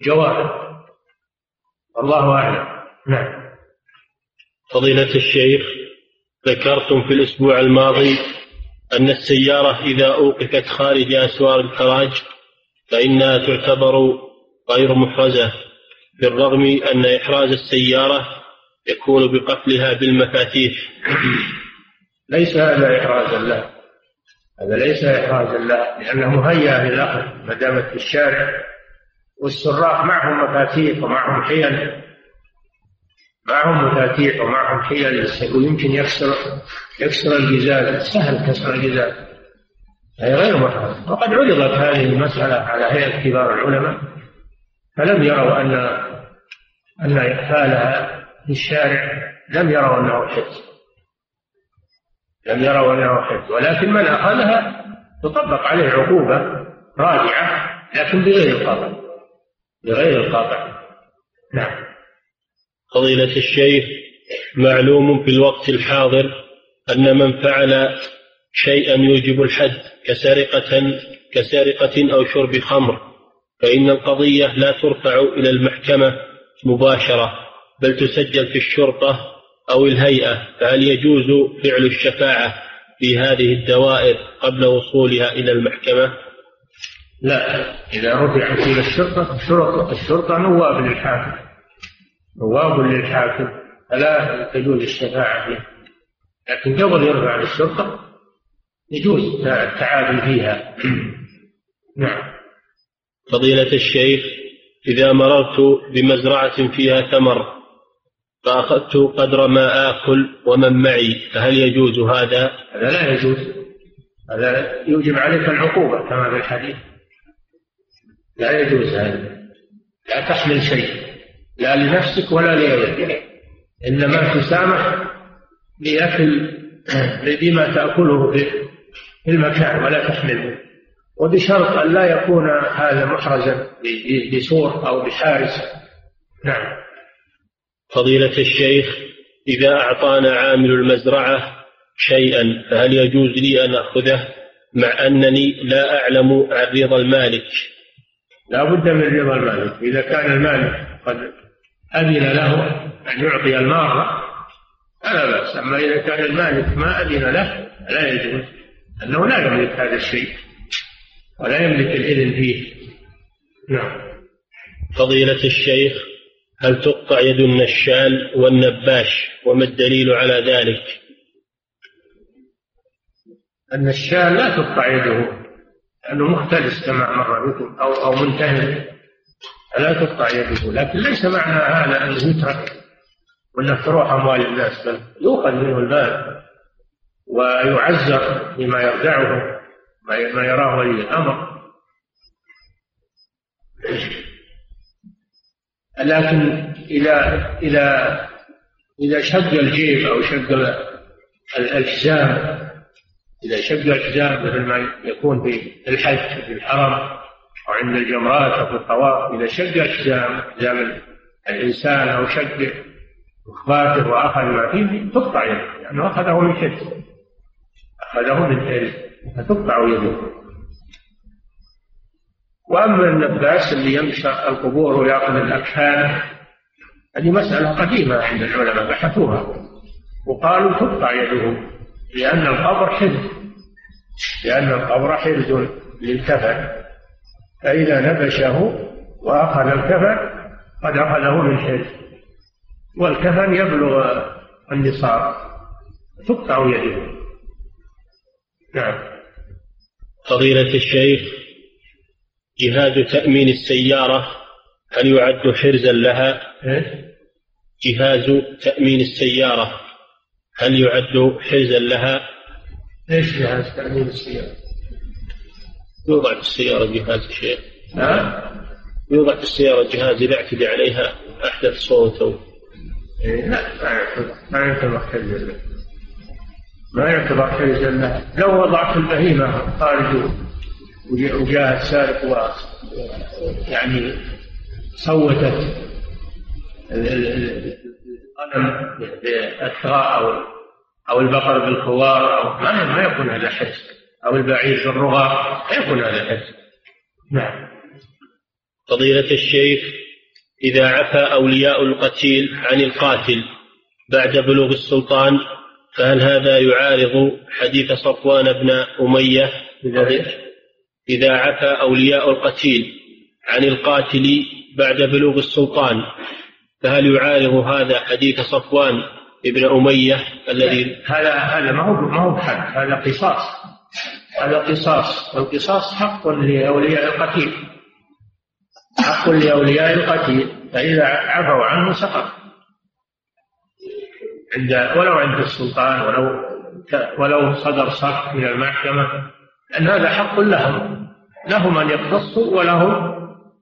جوابر. الله أعلم. نعم. فضيلة الشيخ ذكرتم في الأسبوع الماضي أن السيارة إذا أوقفت خارج أسوار الكراج فإنها تعتبر غير محرزة بالرغم أن إحراز السيارة يكون بقفلها بالمفاتيح. ليس هذا إحرازا له هذا ليس إحرازا له لأنه مهيأ للأخذ ما دامت في الشارع والسراق معهم مفاتيح ومعهم حيل. معهم مفاتيح ومعهم حيل ويمكن يكسر يكسر الجزاز سهل كسر الجزاز هي غير محرم وقد عرضت هذه المسألة على هيئة كبار العلماء فلم يروا أن أن إقفالها في الشارع لم يروا أنه حفظ. لم يروا أنه حفظ. ولكن من أخذها تطبق عليه عقوبة راجعة لكن بغير القطع بغير القطع نعم. فضيلة الشيخ معلوم في الوقت الحاضر أن من فعل شيئا يوجب الحد كسرقة كسرقة أو شرب خمر فإن القضية لا ترفع إلى المحكمة مباشرة بل تسجل في الشرطة أو الهيئة فهل يجوز فعل الشفاعة في هذه الدوائر قبل وصولها إلى المحكمة؟ لا إذا رفعت إلى الشرطة الشرطة, الشرطة نواب للحاكم نواب للحاكم فلا تجوز الشفاعة فيه لكن قبل يرفع للشرطة يجوز التعادل فيها. نعم. فضيلة الشيخ إذا مررت بمزرعة فيها ثمر فأخذت قدر ما آكل ومن معي فهل يجوز هذا؟ هذا لا يجوز. هذا يوجب عليك العقوبة كما في الحديث. لا يجوز هذا. لا تحمل شيء. لا لنفسك ولا لغيرك. إنما تسامح لأكل بما تأكله في المكان ولا تحمله. وبشرط أن لا يكون هذا محرزا بسور أو بحارس. نعم. فضيلة الشيخ إذا أعطانا عامل المزرعة شيئا فهل يجوز لي أن أخذه مع أنني لا أعلم عن رضا المالك؟ لا بد من رضا المالك. إذا كان المالك قد أذن له أن يعطي المارة فلا بأس. أما إذا كان المالك ما أذن له لا يجوز. أنه لا يملك هذا الشيء ولا يملك الإذن فيه. نعم. فضيلة الشيخ هل تقطع يد النشال والنباش؟ وما الدليل على ذلك؟ النشال لا تقطع يده لأنه مختلس كما مر بكم أو أو منتهي. فلا تقطع يده لكن ليس معنى هذا أن يترك ولا تروح أموال الناس بل يؤخذ منه المال ويعزر بما يردعه ما يراه ولي الأمر. لكن إذا إذا إذا شق الجيب أو شق الحزام إذا شق الحزام مثل ما يكون في الحج في الحرم أو عند الجمرات أو في الطواف إذا شق الحزام حزام الإنسان أو شق إخباته وأخذ ما فيه تقطع يده. لأنه يعني أخذه من حرز أخذه من حرز فتقطع يده. وأما النباس اللي يمشى القبور ويأخذ الأكفان هذه مسألة قديمة عند العلماء بحثوها. وقالوا تقطع يده لأن القبر حرز لأن القبر حرز للكفن. فإذا نبشه وأخذ الكفن قد أخذه من حرز والكفن يبلغ النصاب تقطع يده نعم فضيلة الشيخ جهاز تأمين السيارة هل يعد حرزا لها؟ إيه؟ جهاز تأمين السيارة هل يعد حرزا لها؟ إيش جهاز تأمين السيارة؟ يوضع في السيارة جهاز شيء. ها؟ يوضع في السيارة جهاز إذا اعتدى عليها أحدث صوت أو إيه لا ما يعتبر كذب ما يعتبر كذب لو وضعت البهيمة خارج وجاء السارق و يعني صوتت الغنم بالأثراء أو أو البقر بالخوار أو ما يكون هذا حس أو البعير بالرغى ما يكون هذا حس نعم. فضيلة الشيخ إذا عفى أولياء القتيل عن القاتل بعد بلوغ السلطان فهل هذا يعارض حديث صفوان بن أمية؟ إذا عفى أولياء القتيل عن القاتل بعد بلوغ السلطان فهل يعارض هذا حديث صفوان ابن أمية الذي هذا هذا ما هو ما هو حد هذا قصاص. هذا قصاص والقصاص حق لأولياء القتيل. حق لأولياء القتيل. فإذا عفوا عنه سقط. عند ولو عند السلطان ولو ولو صدر صك من المحكمة. أن هذا حق لهم. لهم أن يقتصوا ولهم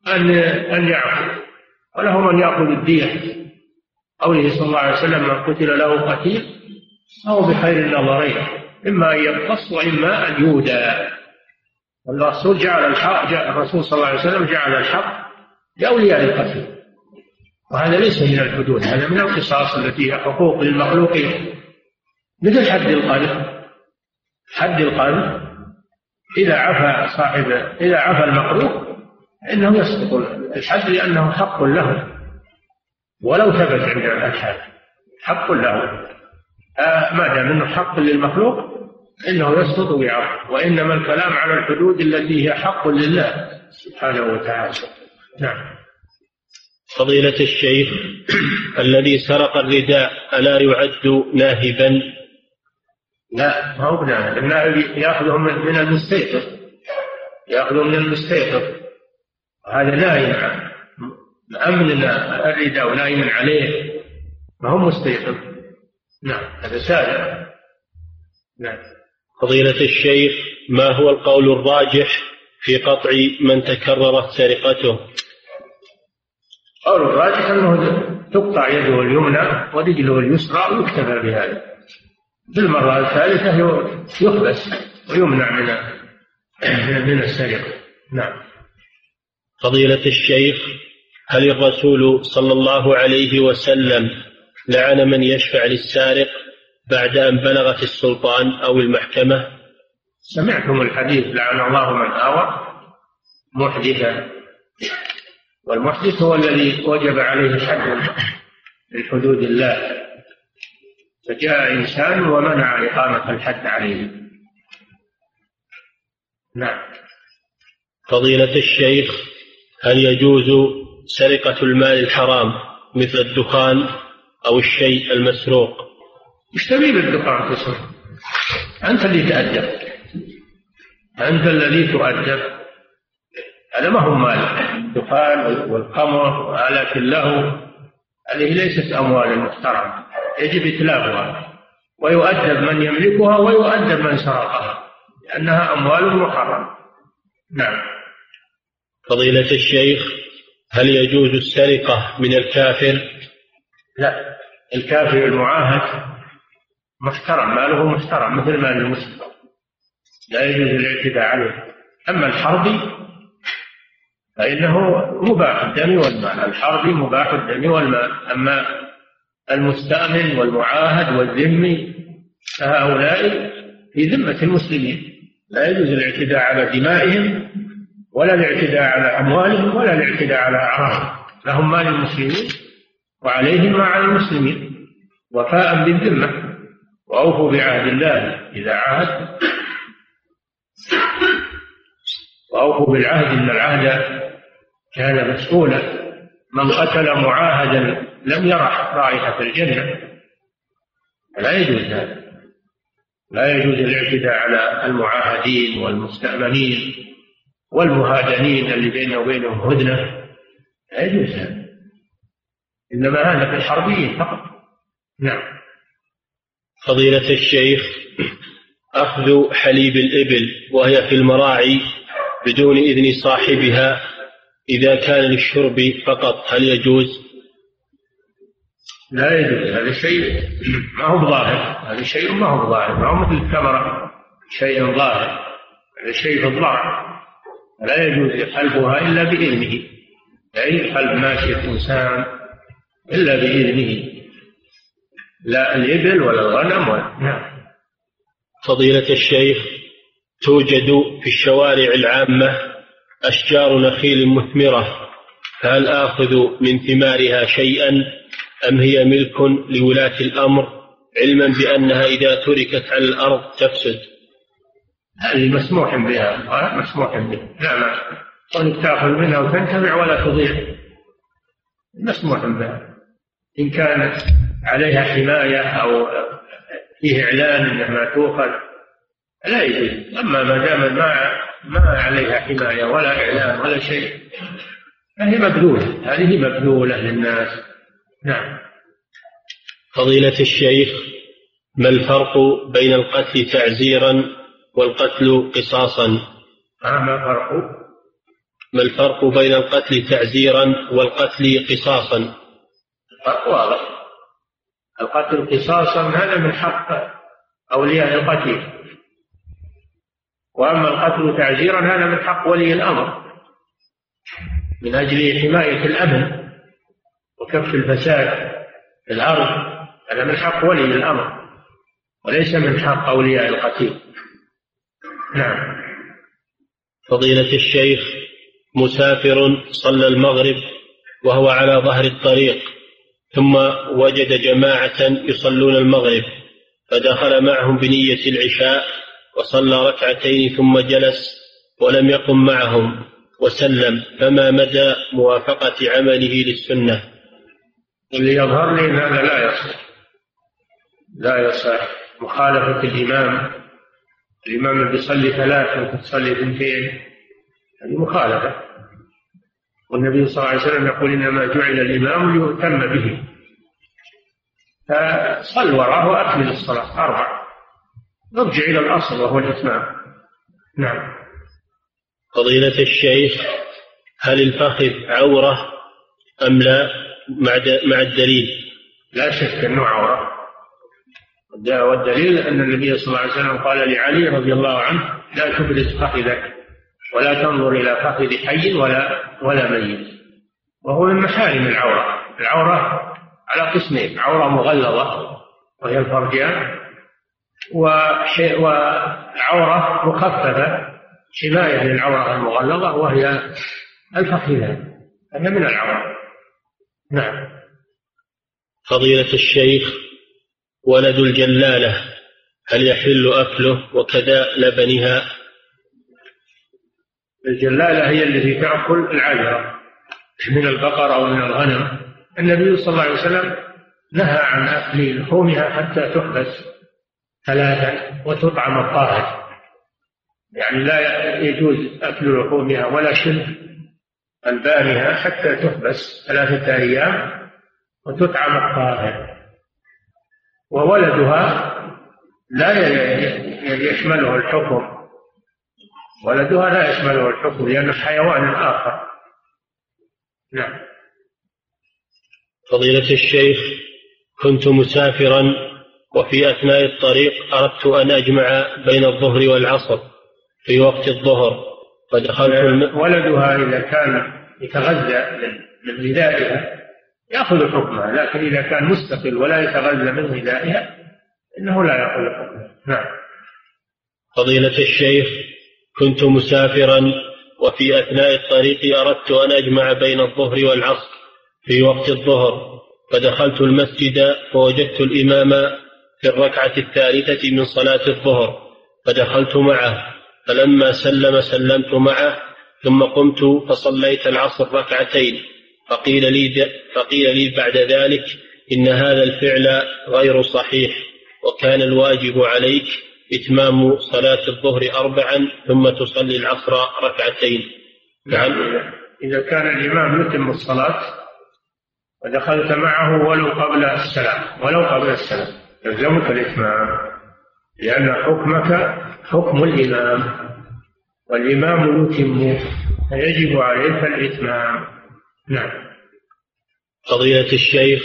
أن أن يعفوا. ولهم أن يأخذوا الدية. قوله صلى الله عليه وسلم من قتل له قتيل فهو بخير النظرين إما أن يقتص وإما أن يودى. والرسول جعل الحق الرسول صلى الله عليه وسلم جعل الحق لأولياء القتيل وهذا ليس من الحدود هذا من القصاص التي هي حقوق للمخلوقين. مثل حد القذف. حد القذف إذا عفى صاحب إذا عفى المخلوق إنه يسقط الحد لأنه حق له. ولو ثبت عند الحاكم حق له. ما دام انه حق للمخلوق إنه يسقط ويعفو وإنما الكلام على الحدود التي هي حق لله سبحانه وتعالى. نعم. فضيلة الشيخ الذي سرق الرداء ألا يعد ناهبا؟ لا ما هو بناهب، الناهب يأخذه من المستيقظ. يأخذه من المستيقظ. وهذا ناهي أمن الرداء ونايم عليه. ما هو مستيقظ؟ نعم هذا سارق نعم. فضيلة الشيخ ما هو القول الراجح في قطع من تكررت سرقته؟ قول الراجح أنه تقطع يده اليمنى ورجله اليسرى ويكتفى بهذا. في المرة الثالثة يحبس ويمنع من من السرقة. نعم. فضيلة الشيخ هل الرسول صلى الله عليه وسلم لعن من يشفع للسارق بعد أن بلغت السلطان أو المحكمة. سمعتم الحديث لعن الله من آوى محدثا. والمحدث هو الذي وجب عليه حد من حدود الله. فجاء إنسان ومنع إقامة الحد عليه. نعم. فضيلة الشيخ هل يجوز سرقة المال الحرام مثل الدخان أو الشيء المسروق. إيش تبي بالدخان تسرق؟ أنت اللي تأدب أنت الذي تؤدب هذا ما هو مال. الدخان والخمر وآلات اللهو هذه ليست أموال محترمة. يجب إتلافها ويؤدب من يملكها ويؤدب من سرقها. لأنها أموال محرمة. نعم. فضيلة الشيخ هل يجوز السرقة من الكافر؟ لا. الكافر المعاهد محترم ماله محترم مثل مال المسلم. لا يجوز الاعتداء عليه. أما الحربي فإنه مباح الدم والمال. الحربي مباح الدم والمال. أما المستأمن والمعاهد والذمي فهؤلاء في ذمة المسلمين. لا يجوز الاعتداء على دمائهم ولا الاعتداء على أموالهم ولا الاعتداء على أعراضهم. لهم مال المسلمين وعليهم ما على المسلمين. وفاء بالذمة. وأوفوا بعهد الله إذا عاهد. وأوفوا بالعهد إن العهد كان مسؤولا. من قتل معاهدا لم يرح رائحة الجنة. لا يجوز هذا. لا يجوز الاعتداء على المعاهدين والمستأمنين والمهادنين اللي بينه وبينهم هدنة. لا يجوز هذا. إنما هذا في الحربيين فقط. نعم. فضيلة الشيخ أخذ حليب الإبل وهي في المراعي بدون إذن صاحبها إذا كان للشرب فقط هل يجوز؟ لا يجوز. هذا شيء ما هو ظاهر هذا شيء ما هو ظاهر ما هو مثل التمرة شيء ظاهر. هذا شيء في الظاهر لا يجوز حلبها إلا بإذنه. يجوز حلب ماشية إنسان إلا بإذنه. لا الإبل ولا الغنم ولا نعم. فضيلة الشيخ توجد في الشوارع العامة أشجار نخيل مثمرة فهل آخذ من ثمارها شيئا أم هي ملك لولاة الأمر علما بأنها إذا تركت على الأرض تفسد؟ هذه مسموح بها. مسموح بها. لا ما كونك تأخذ منها وتنتفع ولا تضيع. مسموح بها. إن كانت عليها حماية أو فيه إعلان أنها تؤخذ لا يجوز. أما ما دام ما ما عليها حماية ولا إعلان ولا شيء فهي مبذولة. هذه مبذولة للناس. نعم. فضيلة الشيخ ما الفرق بين القتل تعزيرا والقتل قصاصا؟ ما الفرق؟ ما الفرق بين القتل تعزيرا والقتل قصاصا؟ الفرق واضح. القتل قصاصا هذا من حق أولياء القتيل وأما القتل تعزيرا هذا من حق ولي الأمر. من أجل حماية الأمن وكف الفساد في الأرض هذا من حق ولي الأمر. وليس من حق أولياء القتيل نعم. فضيلة الشيخ مسافر صلى المغرب وهو على ظهر الطريق. ثم وجد جماعة يصلون المغرب فدخل معهم بنية العشاء وصلى ركعتين ثم جلس ولم يقم معهم وسلم فما مدى موافقة عمله للسنة. اللي يظهر لي أن هذا لا يصح. لا يصح. مخالفة الإمام. الإمام اللي بيصلي ثلاث وأنت تصلي اثنتين هذه مخالفة. والنبي صلى الله عليه وسلم يقول إنما جعل الإمام ليؤتم به. فصل وراه وأكمل الصلاة. أربع. نرجع إلى الأصل وهو الإتمام. نعم. فضيلة الشيخ هل الفخذ عورة أم لا؟ مع الدليل. لا شك أنه عورة. والدليل أن النبي صلى الله عليه وسلم قال لعلي رضي الله عنه لا تبرز فخذك. ولا تنظر إلى فخذ حي ولا ولا ميت. وهو من محارم العورة. العورة على قسمين. عورة مغلظة وهي الفرجان وعورة مخففة حماية للعورة المغلظة وهي الفخذان. هذا من العورة. نعم. فضيلة الشيخ ولد الجلالة هل يحل أكله وكذا لبنها؟ الجلالة هي التي تأكل العذرة من البقر أو من الغنم. النبي صلى الله عليه وسلم نهى عن أكل لحومها حتى تحبس ثلاثا وتطعم الطاهر. يعني لا يجوز أكل لحومها ولا شرب ألبانها حتى تحبس ثلاثة أيام وتطعم الطاهر. وولدها لا يشمله الحكم ولدها لا يشمله الحكم لأنه حيوان آخر نعم. فضيلة الشيخ كنت مسافرا وفي أثناء الطريق أردت أن أجمع بين الظهر والعصر في وقت الظهر فدخلت الم... ولدها إذا كان يتغذى من غذائها يأخذ حكمها لكن إذا كان مستقل ولا يتغذى من غذائها إنه لا يأخذ حكمها نعم. فضيلة الشيخ كنت مسافرا وفي أثناء الطريق أردت أن أجمع بين الظهر والعصر في وقت الظهر فدخلت المسجد فوجدت الإمام في الركعة الثالثة من صلاة الظهر فدخلت معه فلما سلم سلمت معه ثم قمت فصليت العصر ركعتين فقيل لي فقيل لي بعد ذلك إن هذا الفعل غير صحيح وكان الواجب عليك إتمام صلاة الظهر أربعا ثم تصلي العصر ركعتين. نعم. إذا كان الإمام يتم الصلاة ودخلت معه ولو قبل السلام ولو قبل السلام. يلزمك الإتمام لأن حكمك حكم الإمام والإمام يتم فيجب عليك الإتمام. نعم. فضيلة الشيخ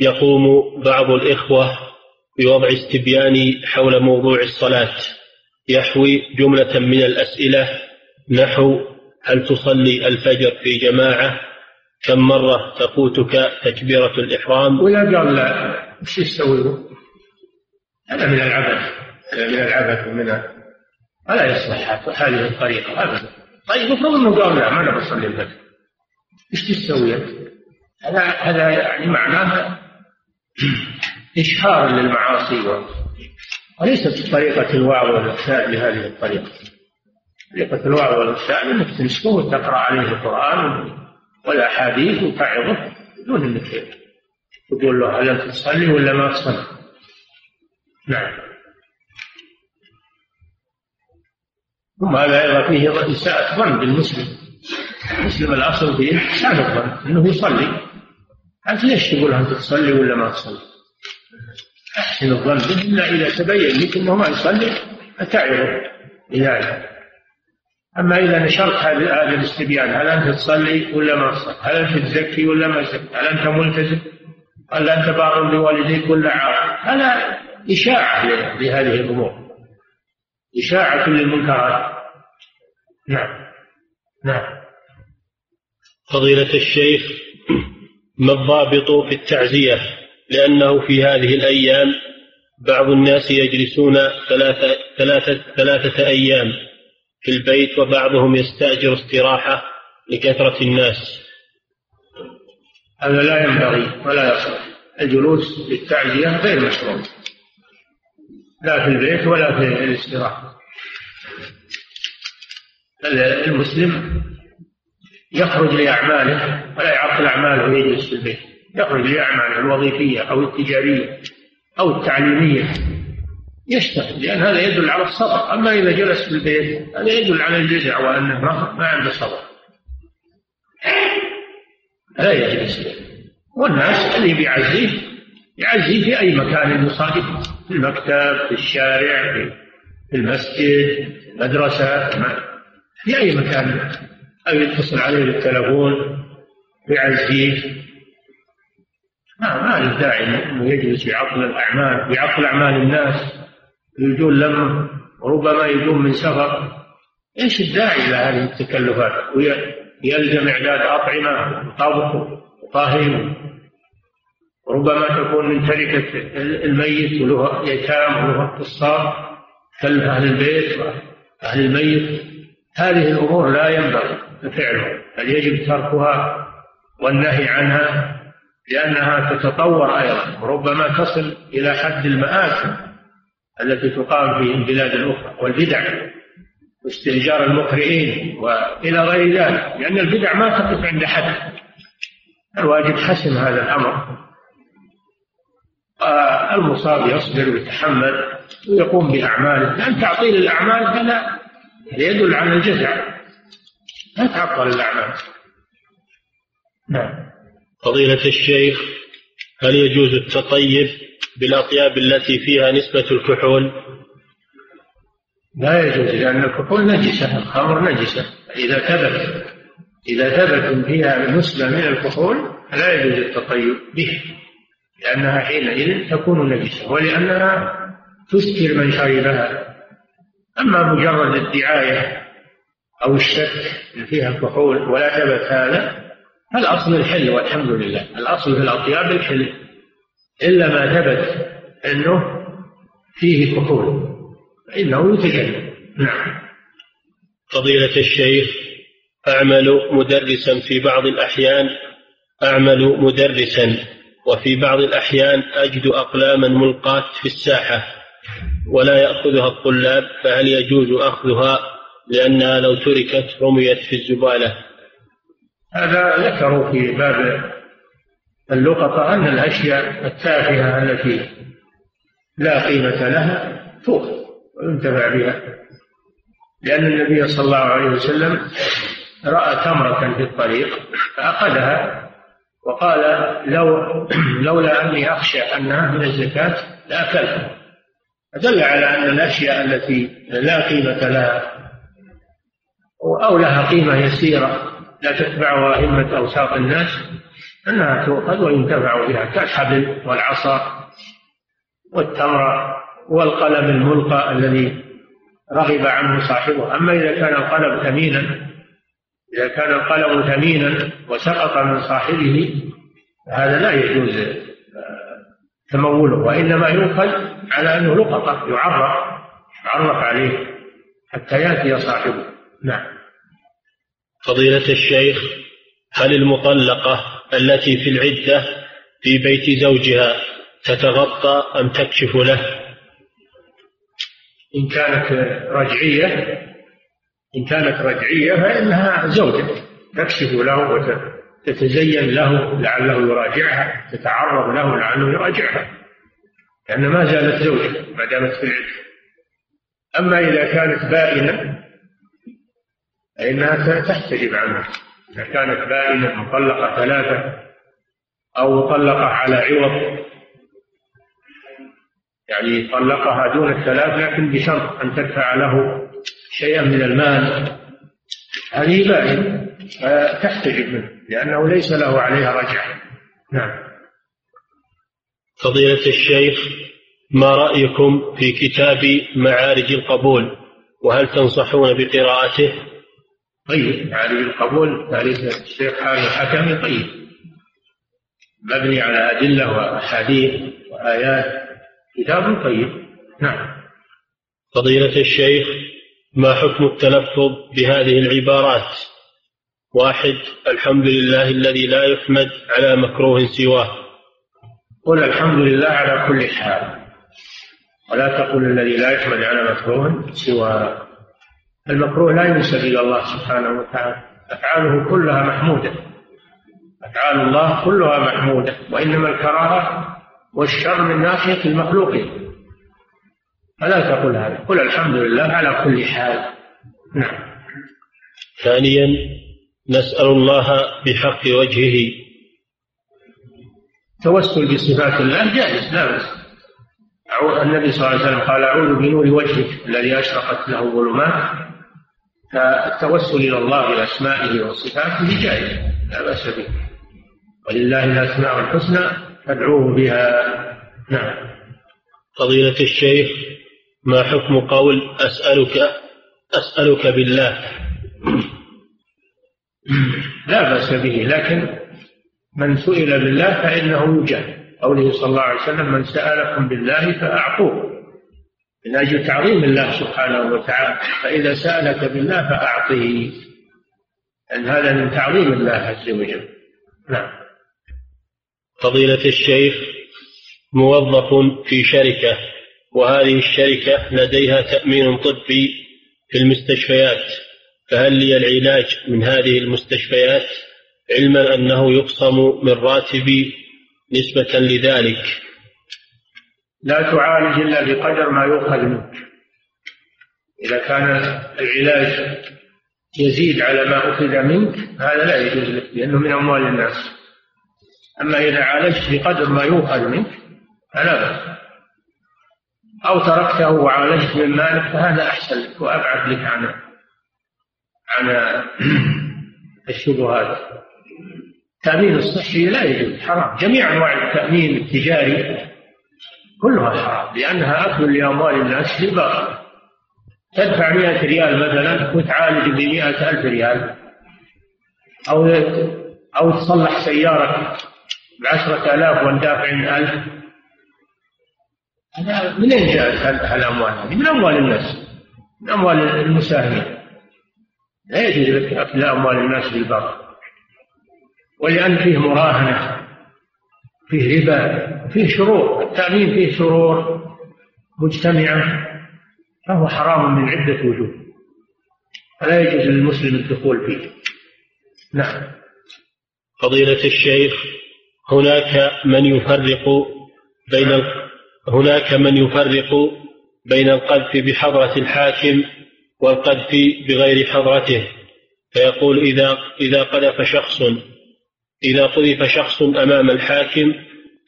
يقوم بعض الإخوة بوضع استبيان حول موضوع الصلاة. يحوي جملة من الأسئلة نحو هل تصلي الفجر في جماعة؟ كم مرة تفوتك تكبيرة الإحرام؟ ولا قال لا وش يسوي؟ هذا من العبث هذا من العبث ومن ولا يصلح هذه الطريقة أبدا. طيب المفروض أنه قال لا ما أنا بصلي الفجر. إيش تسوي؟ هذا هذا يعني معناه إشهار للمعاصي وليست طريقة الوعظ والإرشاد بهذه الطريقة. طريقة الوعظ والإرشاد أنك تمسكه وتقرأ عليه القرآن والأحاديث وتعظه بدون أنك تقول له هل أنت تصلي ولا ما تصلي. نعم. ثم هذا أيضا فيه إساءة ظن بالمسلم. المسلم الأصل فيه إحسان الظن أنه يصلي. أنت ليش تقول أنت تصلي ولا ما تصلي؟ أحسن الظن به إلا إذا تبين لك أنه ما يصلي فتعظه بذلك أما إذا نشرت هذا الاستبيان هل أنت تصلي ولا ما تصلي؟ هل أنت تزكي ولا ما تزكي؟ هل أنت ملتزم؟ هل أنت بار بوالديك ولا عاق؟ هذا إشاعة لهذه الأمور إشاعة للمنكرات نعم نعم فضيلة الشيخ ما الضابط في التعزية لأنه في هذه الأيام بعض الناس يجلسون ثلاثة, ثلاثة, ثلاثة أيام في البيت وبعضهم يستأجر استراحة لكثرة الناس. هذا لا ينبغي ولا يصلح. الجلوس للتعزية غير مشروع. لا في البيت ولا في الاستراحة. المسلم يخرج لأعماله ولا يعطل أعماله ويجلس في البيت. يخرج لأعماله الوظيفية أو التجارية أو التعليمية. يشتغل لأن هذا يدل على الصبر. أما إذا جلس في البيت هذا يدل على الجزع وأنه ما عنده صبر. لا يجلس. والناس اللي بيعزيه يعزيه في أي مكان يصادفه في المكتب في الشارع في المسجد مدرسة في أي مكان. أو يتصل عليه بالتلفون يعزيه. ما ما له داعي انه يجلس يعطل الأعمال ويعطل أعمال الناس. يجون لم ربما يجون من سفر. إيش الداعي إلى هذه التكلفات؟ ويلزم إعداد أطعمة وطبخ وطهي ربما تكون من تركة الميت وله يتام وله قصار كلف أهل البيت وأهل الميت. هذه الأمور لا ينبغي فعلها بل يجب تركها والنهي عنها. لأنها تتطور أيضا وربما تصل إلى حد المآسي التي تقام في البلاد الأخرى والبدع واستئجار المقرئين وإلى غير ذلك لأن البدع ما تقف عند حد. الواجب حسم هذا الأمر. المصاب يصبر ويتحمل ويقوم بأعماله. لأن تعطيل الأعمال هذا يدل على الجزع. لا تعطل الأعمال. نعم. فضيلة الشيخ هل يجوز التطيب بالأطياب التي فيها نسبة الكحول؟ لا يجوز لأن الكحول نجسة الخمر نجسة إذا ثبت إذا ثبت فيها نسبة من الكحول فلا يجوز التطيب به لأنها حينئذ تكون نجسة ولأنها تسكر من شربها أما مجرد الدعاية أو الشك فيها كحول ولا ثبت هذا فالأصل الحل والحمد لله. الأصل في الأطياب الحل إلا ما ثبت أنه فيه كحول فإنه يتجنب نعم. فضيلة الشيخ أعمل مدرسا في بعض الأحيان أعمل مدرسا وفي بعض الأحيان أجد أقلاما ملقاة في الساحة ولا يأخذها الطلاب فهل يجوز أخذها؟ لأنها لو تركت رميت في الزبالة. هذا ذكروا في باب اللقطة أن الأشياء التافهة التي لا قيمة لها تؤخذ وينتفع بها. لأن النبي صلى الله عليه وسلم رأى تمرة في الطريق فأخذها وقال لو *clears throat* لولا أني أخشى أنها من الزكاة لأكلتها فدل على أن الأشياء التي لا قيمة لها أو لها قيمة يسيرة لا تتبعها أئمة أوساط الناس أنها تؤخذ وينتفع بها كالحبل والعصا والتمر والقلم الملقى الذي رغب عنه صاحبه. أما إذا كان القلم ثمينا إذا كان القلم ثمينا وسقط من صاحبه هذا لا يجوز آه، تموله وإنما يؤخذ على أنه لقطة يعرف يعرف عليه حتى يأتي صاحبه. نعم. فضيلة الشيخ هل المطلقة التي في العدة في بيت زوجها تتغطى أم تكشف له؟ إن كانت رجعية إن كانت رجعية فإنها زوجة تكشف له وتتزين له لعله يراجعها تتعرض له لعله يراجعها لأن ما زالت زوجة ما دامت في العدة. أما إذا كانت بائنة فإنها تحتجب عنه إذا كانت بائنة مطلقة ثلاثة أو مطلقة على عوض. يعني طلقها دون الثلاث لكن بشرط أن تدفع له شيئا من المال. هذه بائن فتحتجب منه لأنه ليس له عليها رجعة نعم. فضيلة الشيخ ما رأيكم في كتاب معارج القبول؟ وهل تنصحون بقراءته؟ طيب معارج القبول تاريخ الشيخ حامد الحكمي طيب. مبني على أدلة وأحاديث وآيات. كتاب طيب. نعم. فضيلة الشيخ ما حكم التلفظ بهذه العبارات؟ واحد الحمد لله الذي لا يحمد على مكروه سواه. قل الحمد لله على كل حال. ولا تقل الذي لا يحمد على مكروه سوى المكروه لا ينسب إلى الله سبحانه وتعالى. أفعاله كلها محمودة. أفعال الله كلها محمودة. وإنما الكراهة والشر من ناحية المخلوقين فلا تقل هذا. قل الحمد لله على كل حال. نعم. ثانيا نسأل الله بحق وجهه. توسل بصفات الله جائز لا بأس. النبي صلى الله عليه وسلم قال أعوذ بنور وجهك الذي أشرقت له الظلمات. فالتوسل إلى الله بأسمائه وصفاته جائز لا بأس به. ولله الأسماء الحسنى فادعوه بها. نعم. فضيلة الشيخ ما حكم قول أسألك أسألك بالله؟ لا بأس به لكن من سئل بالله فإنه يجاب. قوله صلى الله عليه وسلم من سألكم بالله فأعطوه. من أجل تعظيم الله سبحانه وتعالى فإذا سألك بالله فأعطه. أن هذا من تعظيم الله عز وجل. نعم. فضيلة الشيخ موظف في شركة وهذه الشركة لديها تأمين طبي في المستشفيات. فهل لي العلاج من هذه المستشفيات؟ علما أنه يقسم من راتبي نسبة لذلك. لا تعالج إلا بقدر ما يؤخذ منك. إذا كان العلاج يزيد على ما أخذ منك هذا لا يجوز لك لأنه من أموال الناس. أما إذا عالجت بقدر ما يؤخذ منك فلا بأس. أو تركته وعالجت من مالك فهذا أحسن لك وأبعد لك عن عن *clears throat* الشبهات التأمين الصحي لا يجوز حرام. جميع أنواع التأمين التجاري كلها حرام لأنها أكل لأموال الناس بالباطل تدفع مئة ريال مثلا وتعالج بمئة ألف ريال. أو أو تصلح سيارة بعشرة آلاف وندافع ألف. هذا منين جاءت الأموال؟ هذه؟ من أموال الناس من أموال المساهمين. لا يجوز لك أكل أموال الناس بالباطل. ولأن فيه مراهنة. فيه ربا فيه شرور التأمين فيه شرور مجتمعة فهو حرام من عدة وجوه. فلا يجوز للمسلم الدخول فيه. نعم. فضيلة الشيخ هناك من يفرق بين هناك من يفرق بين القذف بحضرة الحاكم والقذف بغير حضرته. فيقول إذا إذا قذف شخص إذا قذف شخص أمام الحاكم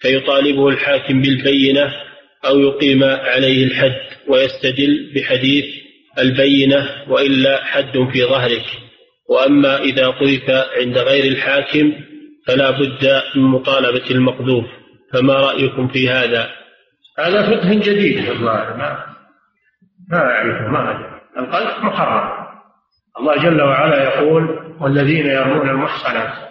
فيطالبه الحاكم بالبينة أو يقيم عليه الحد ويستدل بحديث البينة وإلا حد في ظهرك. وأما إذا قذف عند غير الحاكم فلا بد من مطالبة المقذوف. فما رأيكم في هذا؟ هذا فقه جديد الظاهر ما ما أعرفه ما القذف محرم الله جل وعلا يقول والذين يرمون المحصنات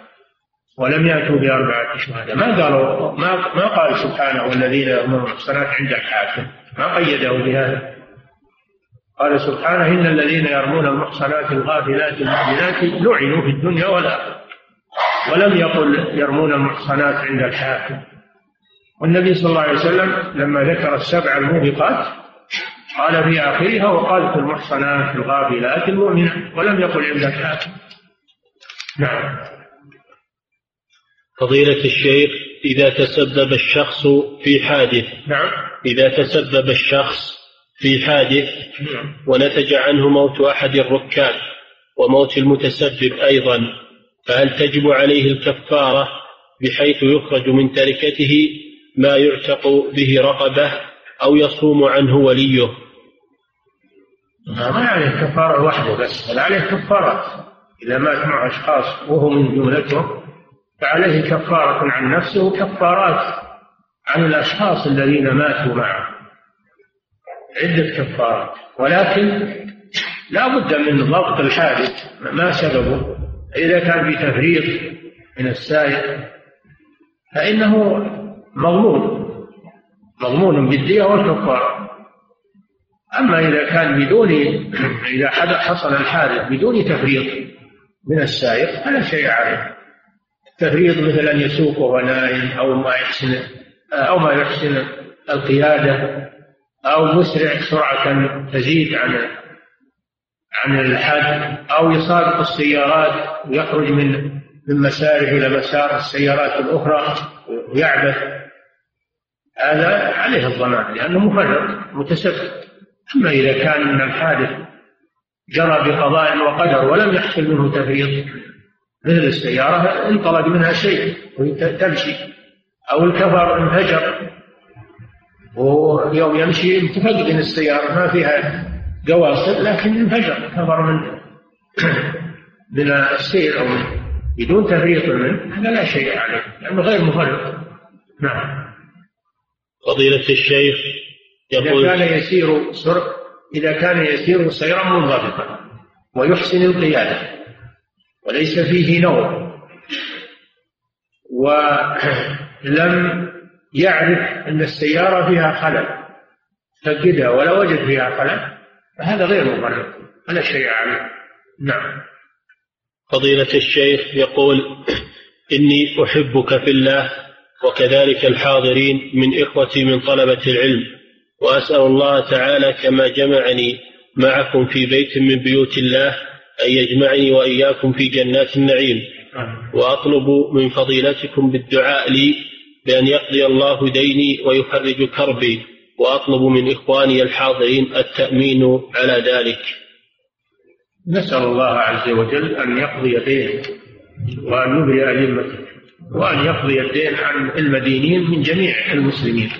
ولم يأتوا بأربعة شهداء. ما قالوا ما ما قال سبحانه والذين يرمون المحصنات عند الحاكم. ما قيده بهذا. قال سبحانه إن الذين يرمون المحصنات الغافلات المؤمنات لعنوا في الدنيا والآخرة. ولم يقل يرمون المحصنات عند الحاكم. والنبي صلى الله عليه وسلم لما ذكر السبع الموبقات قال في آخرها وقالت المحصنات الغافلات المؤمنات ولم يقل عند الحاكم. نعم. فضيلة الشيخ إذا تسبب الشخص في حادث نعم. إذا تسبب الشخص في حادث نعم. ونتج عنه موت أحد الركاب وموت المتسبب أيضا فهل تجب عليه الكفارة بحيث يخرج من تركته ما يعتق به رقبة أو يصوم عنه وليه؟ ما عليه كفارة وحده بس بل عليه كفارات إذا مات مع أشخاص وهو من جملتهم فعليه كفارة عن نفسه وكفارات عن الأشخاص الذين ماتوا معه. عدة كفارات. ولكن لا بد من ضبط الحادث. ما سببه؟ إذا كان بتفريط من السائق فإنه مضمون مضمون بالدية والكفارة. أما إذا كان بدون إذا حصل الحادث بدون تفريط من السائق فلا شيء عليه. تفريط مثل أن يسوق وهو نائم أو ما يحسن أو ما يحسن القيادة أو مسرع سرعة تزيد عن عن الحد أو يسابق السيارات ويخرج من من مساره إلى مسار السيارات الأخرى ويعبث. هذا عليه الضمان لأنه مفرط متسبب أما إذا كان من الحادث جرى بقضاء وقدر ولم يحصل منه تفريط مثل السيارة انطلق منها شيء تمشي أو الكفر انفجر ويوم يمشي متفقد السيارة ما فيها قواصر لكن انفجر كفر من *coughs* من السير أو بدون تفريط منه هذا لا شيء عليه لأنه غير مفرط. نعم. فضيلة الشيخ يقول إذا كان يسير سر إذا كان يسير سيرا منضبطا ويحسن القيادة. وليس فيه نوم ولم يعرف أن السيارة فيها خلل. فقدها ولا وجد فيها خلل. فهذا غير مبرر ولا شيء عليه. نعم. فضيلة الشيخ يقول إني أحبك في الله وكذلك الحاضرين من إخوتي من طلبة العلم وأسأل الله تعالى كما جمعني معكم في بيت من بيوت الله أن يجمعني وإياكم في جنات النعيم. وأطلب من فضيلتكم بالدعاء لي بأن يقضي الله ديني ويفرج كربي. وأطلب من إخواني الحاضرين التأمين على ذلك. نسأل الله عز وجل أن يقضي دينه وأن يبرئ ذمته وأن يقضي الدين عن المدينين من جميع المسلمين.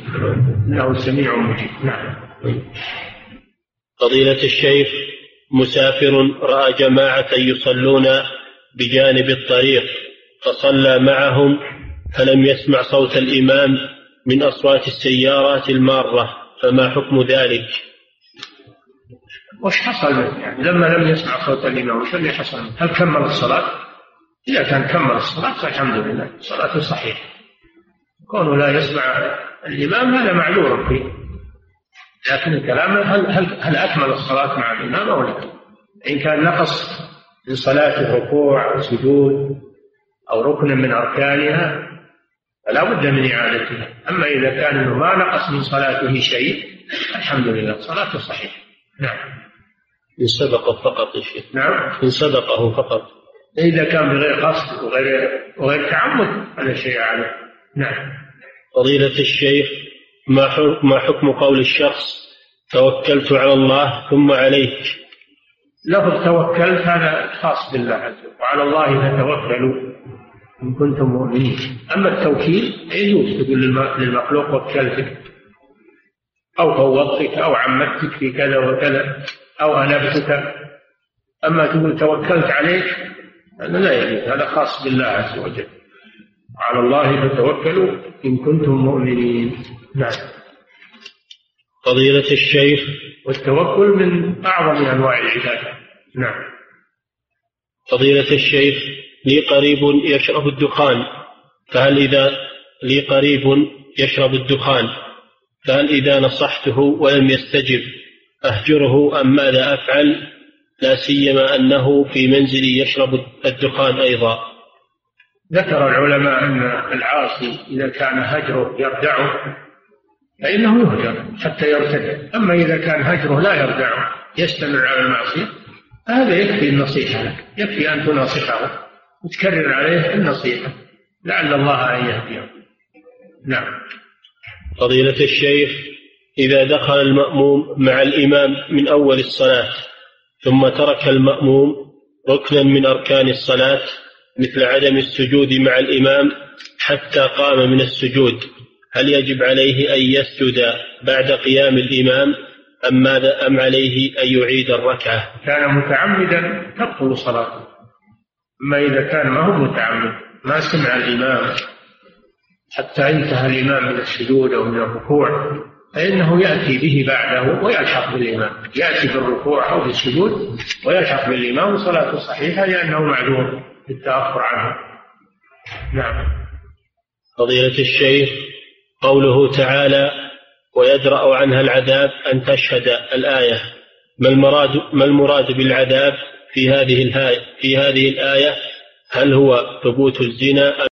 إنه سميع مجيب. نعم. فضيلة الشيخ مسافر رأى جماعة يصلون بجانب الطريق فصلى معهم فلم يسمع صوت الإمام من أصوات السيارات المارة فما حكم ذلك؟ وش حصل؟ يعني لما لم يسمع صوت الإمام وش اللي حصل؟ هل كمل الصلاة؟ إذا كان كمل الصلاة فالحمد لله صلاته صحيحة. كونه لا يسمع الإمام هذا معذور فيه. لكن الكلام هل هل هل أكمل الصلاة مع الإمام أو لا؟ إن كان نقص من صلاة ركوع أو سجود أو ركن من أركانها فلا بد من إعادتها. أما إذا كان ما نقص من صلاته شيء الحمد لله. صلاته صحيحة. نعم. إن سبق فقط يا شيخ. نعم. إن سبقه فقط. إذا كان بغير قصد وغير وغير تعمد هذا شيء عليه نعم. فضيلة الشيخ ما حكم قول الشخص توكلت على الله ثم عليك؟ لفظ توكلت هذا خاص بالله عز وجل وعلى الله فتوكلوا إن كنتم مؤمنين. أما التوكيل يجوز تقول للمخلوق وكلتك أو فوضتك أو عمدتك في كذا وكذا أو أنبتك. أما تقول توكلت عليك هذا لا يجوز هذا خاص بالله عز وجل. على الله فتوكلوا. إن كنتم مؤمنين. نعم. فضيلة الشيخ. والتوكل من أعظم أنواع العبادة. نعم. فضيلة الشيخ لي قريب يشرب الدخان فهل إذا لي قريب يشرب الدخان فهل إذا نصحته ولم يستجب أهجره أم ماذا أفعل؟ لا سيما أنه في منزلي يشرب الدخان أيضا. ذكر العلماء أن العاصي إذا كان هجره يردعه فإنه يهجر حتى يرتد أما إذا كان هجره لا يردعه يستمر على المعصية فهذا يكفي النصيحة لك. يكفي أن تناصحه وتكرر عليه النصيحة. لعل الله أن يهديه. نعم. فضيلة الشيخ إذا دخل المأموم مع الإمام من أول الصلاة ثم ترك المأموم ركنا من أركان الصلاة مثل عدم السجود مع الإمام حتى قام من السجود. هل يجب عليه أن يسجد بعد قيام الإمام أم ماذا أم عليه أن يعيد الركعة؟ كان متعمدا تبطل صلاته. أما إذا كان ما هو متعمد ما سمع الإمام حتى انتهى الإمام من السجود أو من الركوع فإنه يأتي به بعده ويلحق بالإمام. يأتي بالركوع أو بالسجود ويلحق بالإمام وصلاته صحيحة لأنه معذور. بالتأخر عنه. نعم. فضيلة الشيخ قوله تعالى ويدرأ عنها العذاب أن تشهد الآية. ما المراد ما المراد بالعذاب في هذه في هذه الآية؟ هل هو ثبوت الزنا